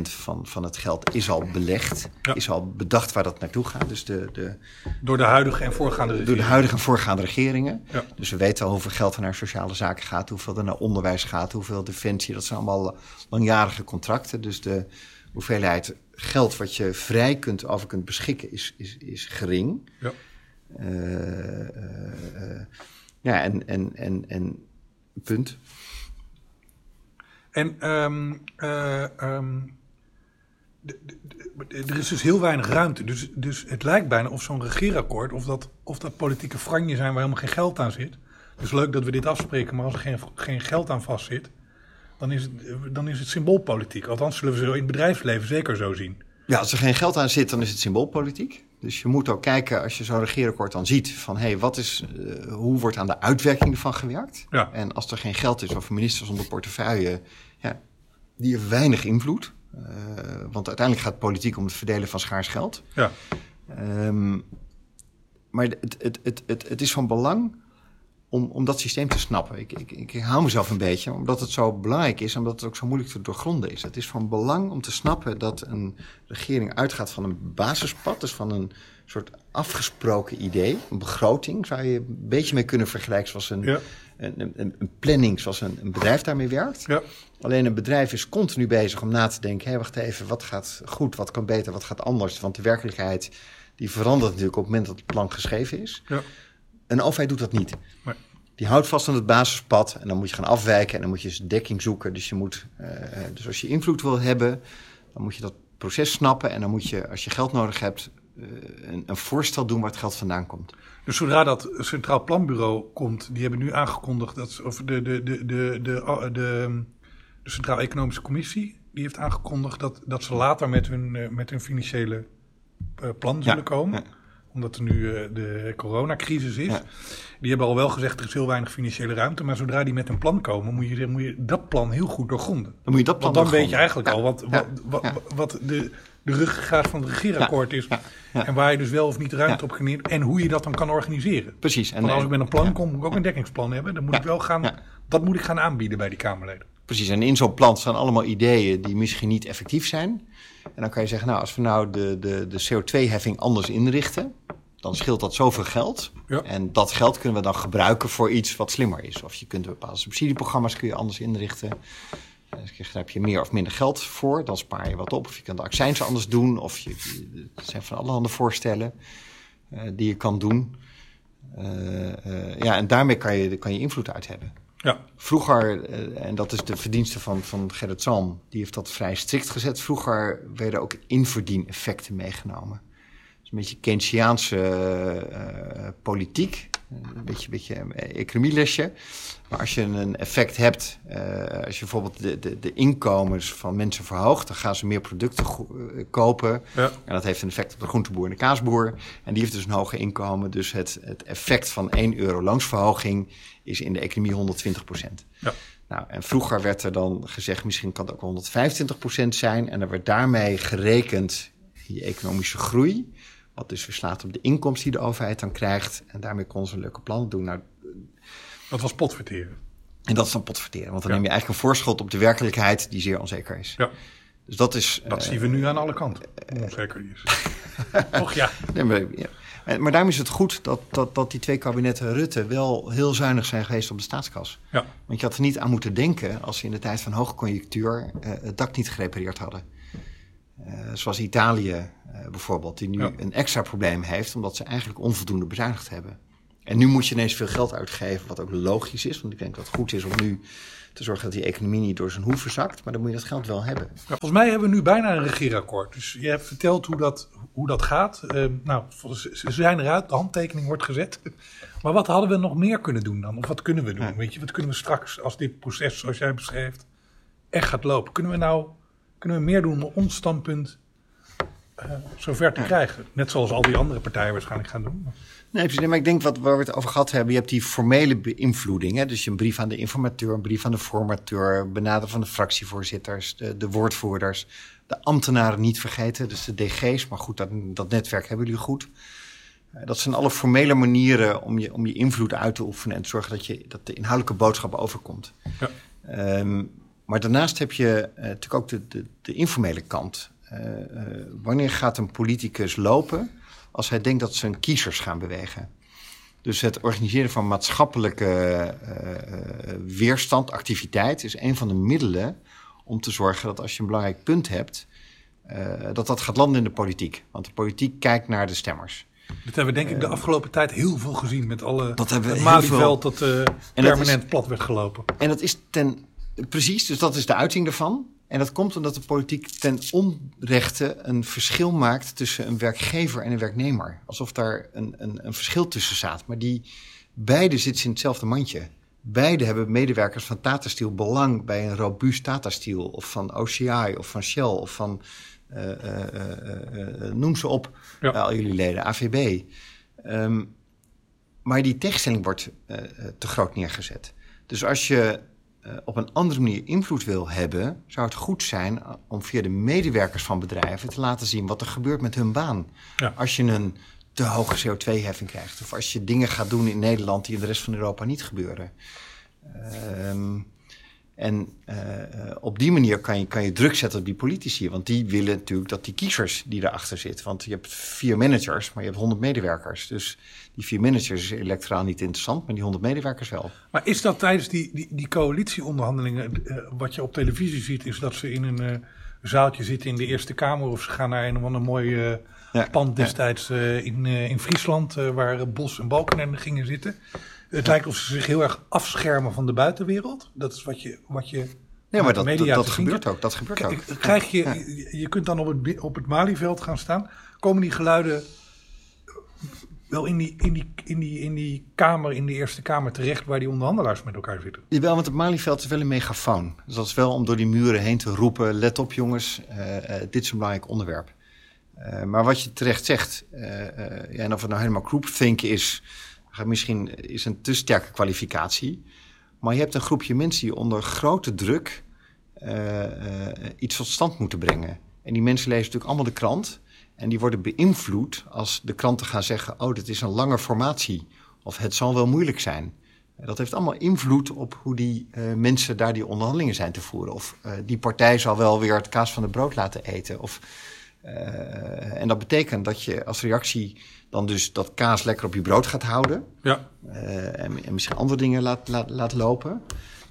van, van het geld is al belegd. Is al bedacht waar dat naartoe gaat. Dus de, de,
door de huidige en voorgaande
regeringen. Door de huidige en voorgaande regeringen. Ja. Dus we weten al hoeveel geld er naar sociale zaken gaat. Hoeveel er naar onderwijs gaat. Hoeveel defensie. Dat zijn allemaal langjarige contracten. Dus de hoeveelheid geld wat je vrij kunt, over kunt beschikken is, is, is gering. Ja. Uh, uh, ja, en, en, en, en punt.
En um, uh, um, er is dus heel weinig ruimte. Dus, dus het lijkt bijna of zo'n regeerakkoord, of dat, of dat politieke franje zijn waar helemaal geen geld aan zit. Dus leuk dat we dit afspreken, maar als er geen, geen geld aan vastzit, dan is, het, dan is het symboolpolitiek. Althans, zullen we ze in het bedrijfsleven zeker zo zien.
Ja, als er geen geld aan zit, dan is het symboolpolitiek. Dus je moet ook kijken, als je zo'n regeerakkoord dan ziet, van hé, hey, wat is, uh, hoe wordt aan de uitwerking ervan gewerkt? Ja. En als er geen geld is, of ministers zonder portefeuille, ja, die heeft weinig invloed. Uh, want uiteindelijk gaat politiek om het verdelen van schaars geld. Ja. Um, maar het, het, het, het, het is van belang om, om dat systeem te snappen. Ik, ik, ik hou mezelf een beetje, omdat het zo belangrijk is... omdat het ook zo moeilijk te doorgronden is. Het is van belang om te snappen dat een regering uitgaat van een basispad... dus van een soort afgesproken idee, een begroting... zou je een beetje mee kunnen vergelijken zoals een, ja. een, een, een, planning... zoals een, een bedrijf daarmee werkt. Ja. Alleen een bedrijf is continu bezig om na te denken... hé, hey, wacht even, wat gaat goed, wat kan beter, wat gaat anders? Want de werkelijkheid die verandert natuurlijk op het moment dat het plan geschreven is... Ja. Een overheid doet dat niet. Nee. Die houdt vast aan het basispad en dan moet je gaan afwijken en dan moet je dekking zoeken. Dus, je moet, uh, dus als je invloed wil hebben, dan moet je dat proces snappen en dan moet je, als je geld nodig hebt, een, een, voorstel doen waar het geld vandaan komt.
Dus zodra dat Centraal Planbureau komt, die hebben nu aangekondigd dat, of de, de, de, de, de, de, de Centraal Economische Commissie, die heeft aangekondigd dat, dat ze later met hun, met hun financiële plan zullen komen. Ja omdat er nu uh, de coronacrisis is. Die hebben al wel gezegd, er is heel weinig financiële ruimte. Maar zodra die met een plan komen, moet je, moet je dat plan heel goed doorgronden.
Dan moet je dat plan
Want dan weet je eigenlijk al wat, wat, wat, wat, de, de ruggengraat van het regeerakkoord is. En waar je dus wel of niet ruimte op kan En hoe je dat dan kan organiseren.
Precies.
En als ik met een plan kom, moet ik ook een dekkingsplan hebben. Dan moet ik wel gaan, dat moet ik gaan aanbieden bij die Kamerleden.
Precies, en in zo'n plan staan allemaal ideeën die misschien niet effectief zijn. En dan kan je zeggen, nou, als we nou de, de, de CO2-heffing anders inrichten, dan scheelt dat zoveel geld. Ja. En dat geld kunnen we dan gebruiken voor iets wat slimmer is. Of je kunt bepaalde subsidieprogramma's kun je anders inrichten. Daar heb je meer of minder geld voor, dan spaar je wat op. Of je kan de accijns anders doen. Of je, er zijn van allerhande voorstellen uh, die je kan doen. Uh, uh, ja, en daarmee kan je, kan je invloed uit hebben.
Ja.
Vroeger, en dat is de verdienste van, van Gerrit Zalm, die heeft dat vrij strikt gezet. Vroeger werden ook inverdieneffecten meegenomen een beetje Keynesiaanse uh, politiek. Een beetje, beetje economielesje. Maar als je een effect hebt, uh, als je bijvoorbeeld de, de, de, inkomens van mensen verhoogt, dan gaan ze meer producten kopen. Ja. En dat heeft een effect op de groenteboer en de kaasboer. En die heeft dus een hoger inkomen. Dus het, het effect van 1 euro loonsverhoging is in de economie 120 procent. Ja. Nou, en vroeger werd er dan gezegd, misschien kan het ook 125 procent zijn. En er werd daarmee gerekend je economische groei. Wat dus verslaat op de inkomsten die de overheid dan krijgt. En daarmee kon ze een leuke plannen doen. Nou,
dat was potverteren.
En dat is dan potverteren. Want dan neem je eigenlijk een voorschot op de werkelijkheid die zeer onzeker is.
Ja.
Dus dat is...
Dat zien we nu aan alle kanten, hoe onzeker is. [LAUGHS] Och ja.
Nee, maar, ja. Maar daarom is het goed dat, dat, dat die twee kabinetten Rutte wel heel zuinig zijn geweest op de staatskas.
Ja.
Want je had er niet aan moeten denken als ze in de tijd van hoogconjunctuur uh, het dak niet gerepareerd hadden. Uh, zoals Italië uh, bijvoorbeeld, die nu een extra probleem heeft, omdat ze eigenlijk onvoldoende bezuinigd hebben. En nu moet je ineens veel geld uitgeven, wat ook logisch is, want ik denk dat het goed is om nu te zorgen dat die economie niet door zijn hoeven zakt, maar dan moet je dat geld wel hebben. Ja,
volgens mij hebben we nu bijna een regeerakkoord. Dus je hebt verteld hoe dat, hoe dat gaat. Uh, nou, ze zijn eruit, de handtekening wordt gezet. [LAUGHS] Maar wat hadden we nog meer kunnen doen dan? Of wat kunnen we doen? Ja. Weet je, wat kunnen we straks, als dit proces, zoals jij beschrijft, echt gaat lopen? Kunnen we nou kunnen we meer doen om ons standpunt uh, zover te krijgen? Net zoals al die andere partijen waarschijnlijk gaan doen.
Nee, precies. maar ik denk wat waar we het over gehad hebben, je hebt die formele beïnvloeding. Hè? Dus je een brief aan de informateur, een brief aan de formateur, benaderen van de fractievoorzitters, de, de, woordvoerders, de ambtenaren niet vergeten, dus de DG's. Maar goed, dat, dat netwerk hebben jullie goed. Uh, dat zijn alle formele manieren om je, om je invloed uit te oefenen en te zorgen dat, je, dat de inhoudelijke boodschap overkomt. Ja. Um, maar daarnaast heb je uh, natuurlijk ook de, de, de informele kant. Uh, uh, wanneer gaat een politicus lopen als hij denkt dat zijn kiezers gaan bewegen? Dus het organiseren van maatschappelijke weerstand, activiteit, is een van de middelen om te zorgen dat als je een belangrijk punt hebt, dat dat gaat landen in de politiek. Want de politiek kijkt naar de stemmers.
Dat hebben we denk ik de afgelopen tijd heel veel gezien met alle dat hebben we het Malieveld dat permanent dat is, plat werd gelopen.
En dat is ten Precies, dus dat is de uiting daarvan. En dat komt omdat de politiek ten onrechte een verschil maakt tussen een werkgever en een werknemer. Alsof daar een, een, een verschil tussen staat. Maar die beide zitten in hetzelfde mandje. Beide hebben medewerkers van Tata Steel belang bij een robuust Tata Steel. Of van OCI of van Shell of van, uh, uh, uh, noem ze op, ja. al jullie leden, AVB. Um, maar die tegenstelling wordt te groot neergezet. Dus als je op een andere manier invloed wil hebben, zou het goed zijn om via de medewerkers van bedrijven te laten zien wat er gebeurt met hun baan. Ja. Als je een te hoge CO2-heffing krijgt, of als je dingen gaat doen in Nederland die in de rest van Europa niet gebeuren. Um, en uh, op die manier kan je, kan je druk zetten op die politici. Want die willen natuurlijk dat die kiezers die erachter zitten. Want je hebt vier managers, maar je hebt honderd medewerkers. Dus die vier managers is electoraal niet interessant, maar die honderd medewerkers wel.
Maar is dat tijdens die, die, die coalitieonderhandelingen, uh, wat je op televisie ziet, is dat ze in een uh, zaaltje zitten in de Eerste Kamer of ze gaan naar een of ander mooi ja, pand destijds ja. in, in Friesland, waar Bos en Balkenende gingen zitten. Het lijkt of ze zich heel erg afschermen van de buitenwereld. Dat is wat je, wat je
Nee, maar dat,
media
dat, gebeurt ook. Dat gebeurt ook.
Krijg je,
Ja.
je, kunt dan op het, op het Malieveld gaan staan. Komen die geluiden wel in die, in, die, in, die, in die kamer, in de Eerste Kamer terecht waar die onderhandelaars met elkaar zitten?
Jawel, want het Malieveld is wel een megafoon. Dus dat is wel om door die muren heen te roepen... let op jongens, eh, eh, dit is een belangrijk onderwerp. Eh, maar wat je terecht zegt... ja, en of het nou helemaal groupthink is... misschien is een te sterke kwalificatie. Maar je hebt een groepje mensen die onder grote druk... eh, eh, iets tot stand moeten brengen. En die mensen lezen natuurlijk allemaal de krant... En die worden beïnvloed als de kranten gaan zeggen... oh, dit is een lange formatie. Of het zal wel moeilijk zijn. Dat heeft allemaal invloed op hoe die eh, mensen daar die onderhandelingen zijn te voeren. Of die partij zal wel weer het kaas van de brood laten eten. Of, en dat betekent dat je als reactie dan dus dat kaas lekker op je brood gaat houden.
Ja.
eh, en, en misschien andere dingen laat, laat, laat lopen.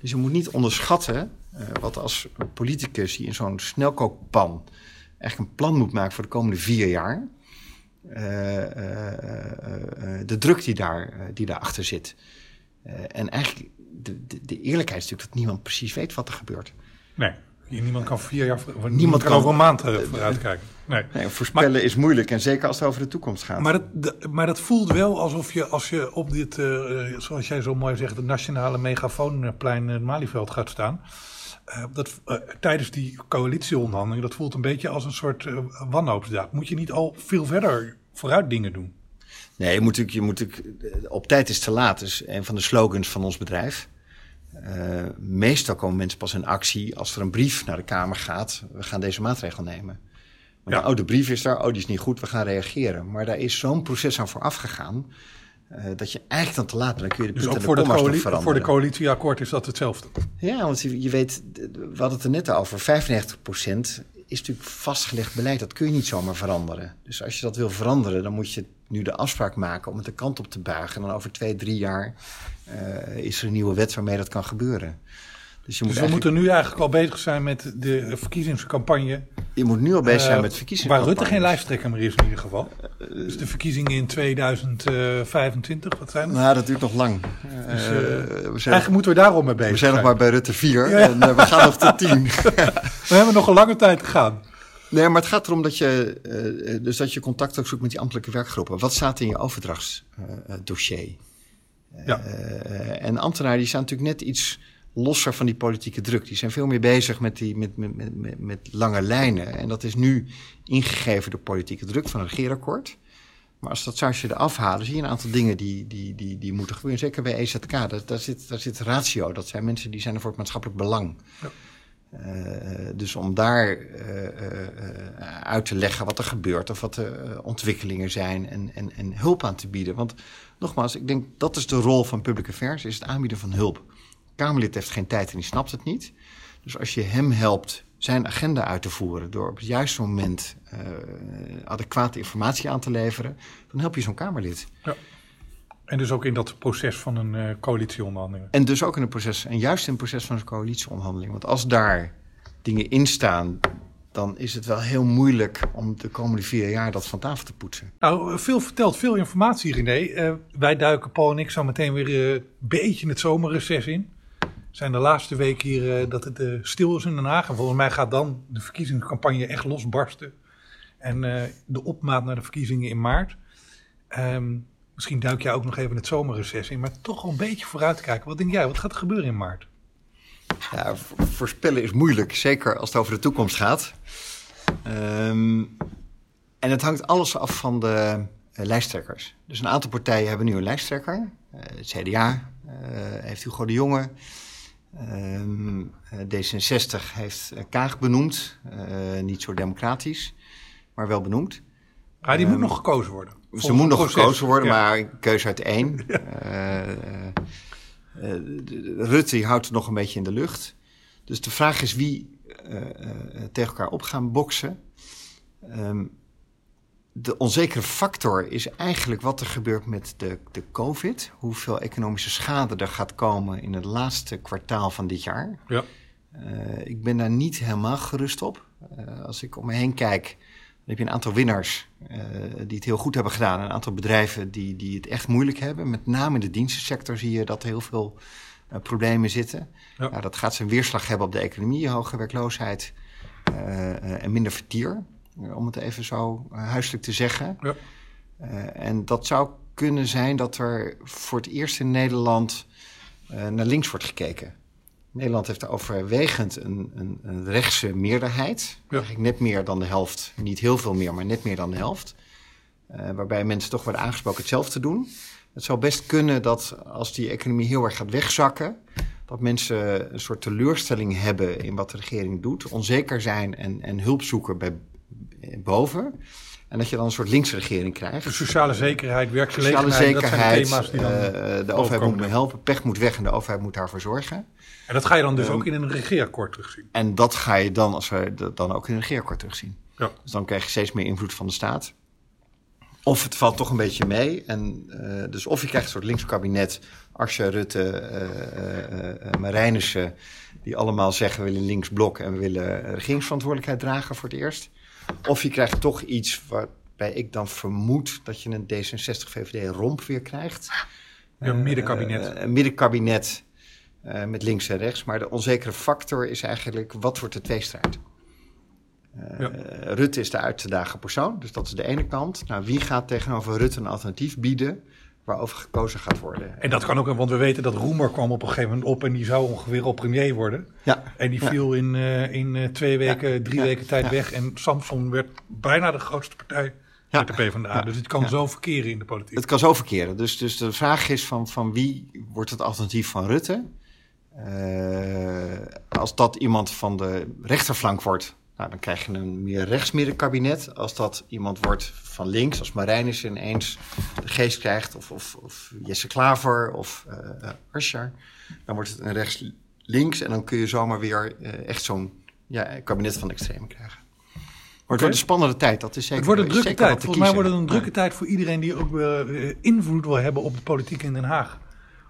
Dus je moet niet onderschatten eh, wat als politicus die in zo'n snelkookpan eigenlijk een plan moet maken voor de komende vier jaar. eh, eh, eh, eh, de druk die, daar, eh, die daarachter zit. Eh, en eigenlijk, de, de, de eerlijkheid is natuurlijk dat niemand precies weet wat er gebeurt.
Nee, niemand kan vier jaar, niemand,
Niemand
kan
kan-
over een maand eh, vooruit kijken. Nee.
Nee, voorspellen is moeilijk en zeker als het over de toekomst gaat.
Maar dat, maar dat voelt wel alsof je, als je op dit, eh, eh, zoals jij zo mooi zegt, het nationale megafoonplein in Malieveld gaat staan. eh, dat, eh, tijdens die coalitieonderhandelingen, dat voelt een beetje als een soort eh, wanhoopsdaad. Moet je niet al veel verder vooruit dingen doen?
Nee, je moet natuurlijk, je moet natuurlijk eh, op tijd is te laat. is een van de slogans van ons bedrijf. Eh, meestal komen mensen pas in actie als er een brief naar de Kamer gaat. We gaan deze maatregel nemen. Want
Ja.
oh, de brief is daar, oh, die is niet goed, we gaan reageren. Maar daar is zo'n proces aan vooraf gegaan. eh, dat je eigenlijk dan te laat bent. Dan kun je de
Dus
punten
ook
en
voor,
de comma's nog veranderen.
voor de coalitieakkoord is dat hetzelfde.
Ja, want je, je weet, we hadden het er net over, 95% is natuurlijk vastgelegd beleid. Dat kun je niet zomaar veranderen. Dus als je dat wil veranderen, dan moet je nu de afspraak maken om het de kant op te buigen. En dan over twee, drie jaar is er een nieuwe wet waarmee dat kan gebeuren. Dus je moet,
Dus we
eigenlijk-
moeten nu eigenlijk al bezig zijn met de verkiezingscampagne.
je moet nu al bezig zijn
eh,
met verkiezingen.
Waar Rutte geen lijsttrekker meer is in ieder geval. Dus de verkiezingen in 2025, wat zijn het?
Nou, dat duurt nog lang.
Dus,
Eh,
eh,
we, zijn,
Eigenlijk moeten we daarom mee bezig
we zijn nog maar bij Rutte 4 en eh, we gaan nog tot 10. [LAUGHS] [LAUGHS]
We hebben nog een lange tijd te gaan.
Nee, maar het gaat erom dat je, eh, dus dat je contact ook zoekt met die ambtelijke werkgroepen. Wat staat in je overdrachtsdossier?
Ja.
Eh, en ambtenaren die staan natuurlijk net iets losser van die politieke druk. Die zijn veel meer bezig met, die, met, met, met, met, met lange lijnen. En dat is nu ingegeven door politieke druk van een regeerakkoord. Maar als, dat, je eraf halen, zie je een aantal dingen die, die, die, die moeten gebeuren. Zeker bij EZK, daar, daar, zit, daar zit ratio. Dat zijn mensen die zijn er voor het maatschappelijk belang. Eh, dus om daar eh, uit te leggen wat er gebeurt of wat de ontwikkelingen zijn en, en, en hulp aan te bieden. Want nogmaals, ik denk dat is de rol van public affairs, is het aanbieden van hulp. Kamerlid heeft geen tijd en die snapt het niet. Dus als je hem helpt zijn agenda uit te voeren door op het juiste moment eh, adequate informatie aan te leveren, dan help je zo'n Kamerlid.
En dus ook in dat proces van een eh coalitieonderhandeling.
En dus ook in het proces, en juist in het proces van een coalitieonderhandeling. Want als daar dingen in staan, dan is het wel heel moeilijk om de komende vier jaar dat van tafel te poetsen.
Nou, veel verteld, veel informatie René. Eh, wij duiken, Paul en ik, zo meteen weer eh, een beetje het zomerreces in. Het zijn de laatste weken hier eh, dat het stil is in Den Haag. En volgens mij gaat dan de verkiezingscampagne echt losbarsten. En de opmaat naar de verkiezingen in maart. Ehm, misschien duik jij ook nog even het zomerreces in. Maar toch wel een beetje vooruit kijken. Wat denk jij, wat gaat er gebeuren in maart?
Ja, voorspellen is moeilijk, zeker als het over de toekomst gaat. Ehm, en het hangt alles af van de eh, lijsttrekkers. Dus een aantal partijen hebben nu een lijsttrekker. Eh, het CDA eh, heeft Hugo de Jonge. Ehm, eh, D66 heeft Kaag benoemd. Niet zo democratisch, maar wel benoemd.
Ah, die moet
Ehm,
nog gekozen worden.
Ze moet nog
proces.
gekozen worden,
Ja.
maar keuze uit één. De- Rutte die houdt het nog een beetje in de lucht. Dus de vraag is wie eh, eh, tegen elkaar op gaan boksen. Ehm, de onzekere factor is eigenlijk wat er gebeurt met de, de COVID. Hoeveel economische schade er gaat komen in het laatste kwartaal van dit jaar.
Ja.
Eh, ik ben daar niet helemaal gerust op. Eh, als ik om me heen kijk, heb je een aantal winnaars eh, die het heel goed hebben gedaan. Een aantal bedrijven die, die het echt moeilijk hebben. Met name in de dienstensector zie je dat heel veel eh, problemen zitten.
Ja.
Ja. dat gaat zijn weerslag hebben op de economie, hoge werkloosheid eh, en minder vertier. om het even zo huiselijk te zeggen.
Ja.
En dat zou kunnen zijn dat er voor het eerst in Nederland naar links wordt gekeken. Nederland heeft overwegend een, een, een rechtse meerderheid.
Ja.
Eigenlijk net meer dan de helft. Niet heel veel meer, maar net meer dan de helft. Eh, waarbij mensen toch worden aangesproken hetzelfde te doen. Het zou best kunnen dat als die economie heel erg gaat wegzakken, dat mensen een soort teleurstelling hebben in wat de regering doet, onzeker zijn en, en hulp zoeken bij boven. En dat je dan een soort linkse regering krijgt.
De sociale zekerheid,
Sociale
werkgelegenheid, dat zijn de
zekerheid,
thema's die dan...
eh, de overheid
overkomen.
moet me helpen, pech moet weg en de overheid moet daarvoor zorgen.
en dat ga je dan dus
Ehm,
ook in een regeerakkoord terugzien.
En dat ga je dan, als we dat dan ook in een regeerakkoord terugzien.
Ja.
Dus dan krijg je steeds meer invloed van de staat. Of het valt toch een beetje mee. En, eh, dus of je krijgt een soort links kabinet, Arsja, Rutte, eh eh, eh, Marijnissen, die allemaal zeggen we willen links blok en we willen regeringsverantwoordelijkheid dragen voor het eerst. Of je krijgt toch iets waarbij ik dan vermoed dat je een D66-VVD-romp weer krijgt.
Een middenkabinet.
Eh, een middenkabinet eh, met links en rechts. Maar de onzekere factor is eigenlijk, wat wordt de tweestrijd? Eh,
Ja.
Rutte is de uit te dagen persoon, dus dat is de ene kant. Nou, wie gaat tegenover Rutte een alternatief bieden waarover gekozen gaat worden?
En dat kan ook, want we weten dat Roemer kwam op een gegeven moment op en die zou ongeveer al premier worden.
Ja,
En die
Ja.
viel in, eh, in eh, twee weken, drie
Ja.
weken tijd weg. En Samson werd bijna de grootste partij
Ja.
met de PvdA. Dus het kan zo verkeren in de politiek.
het kan zo verkeren. Dus, dus de vraag is van, van wie wordt het alternatief van Rutte? Eh, als dat iemand van de rechterflank wordt, nou, dan krijg je een meer rechtsmiddenkabinet. Als dat iemand wordt van links, als Marijnissen ineens de geest krijgt, of, of, of Jesse Klaver of Asscher, dan wordt het een rechts-links en dan kun je zomaar weer eh, echt zo'n ja, kabinet van extreme krijgen. Maar het wordt een spannende tijd, dat is zeker.
Het wordt een drukke tijd. Volgens mij wordt het een drukke tijd voor iedereen die ook eh, invloed wil hebben op de politiek in Den Haag.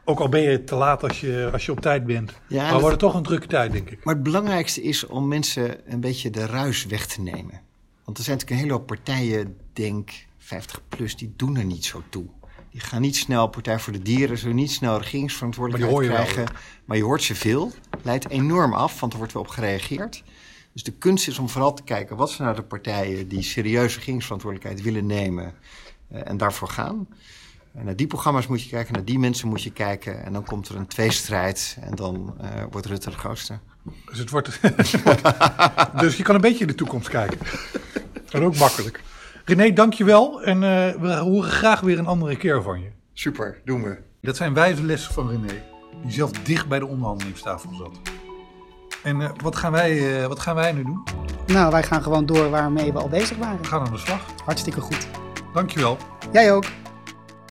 Ook al ben je te laat als je, als je op tijd bent.
Ja,
maar wordt het toch een drukke tijd, denk ik.
Maar het belangrijkste is om mensen een beetje de ruis weg te nemen. Want er zijn natuurlijk een hele hoop partijen, denk 50 plus, die doen er niet zo toe. Die gaan niet snel, Partij voor de Dieren, zullen niet snel regeringsverantwoordelijkheid
Maar wel,
krijgen. maar je hoort ze veel. Leidt enorm af, want er wordt wel op gereageerd. Dus de kunst is om vooral te kijken, wat zijn nou de partijen die serieus regeringsverantwoordelijkheid willen nemen eh, en daarvoor gaan. En naar die programma's moet je kijken, naar die mensen moet je kijken. En dan komt er een tweestrijd en dan eh, wordt Rutte de grootste.
Dus, het wordt, [LAUGHS] dus je kan een beetje in de toekomst kijken. En ook makkelijk. René, dankjewel. En eh, we horen graag weer een andere keer van je.
Super, doen we.
Dat zijn wijze lessen van René, die zelf dicht bij de onderhandelingstafel zat. En eh, wat, gaan wij, eh, wat gaan wij nu doen?
Nou, wij gaan gewoon door waarmee we al bezig waren.
We gaan aan de slag.
Hartstikke goed.
Dankjewel.
Jij ook.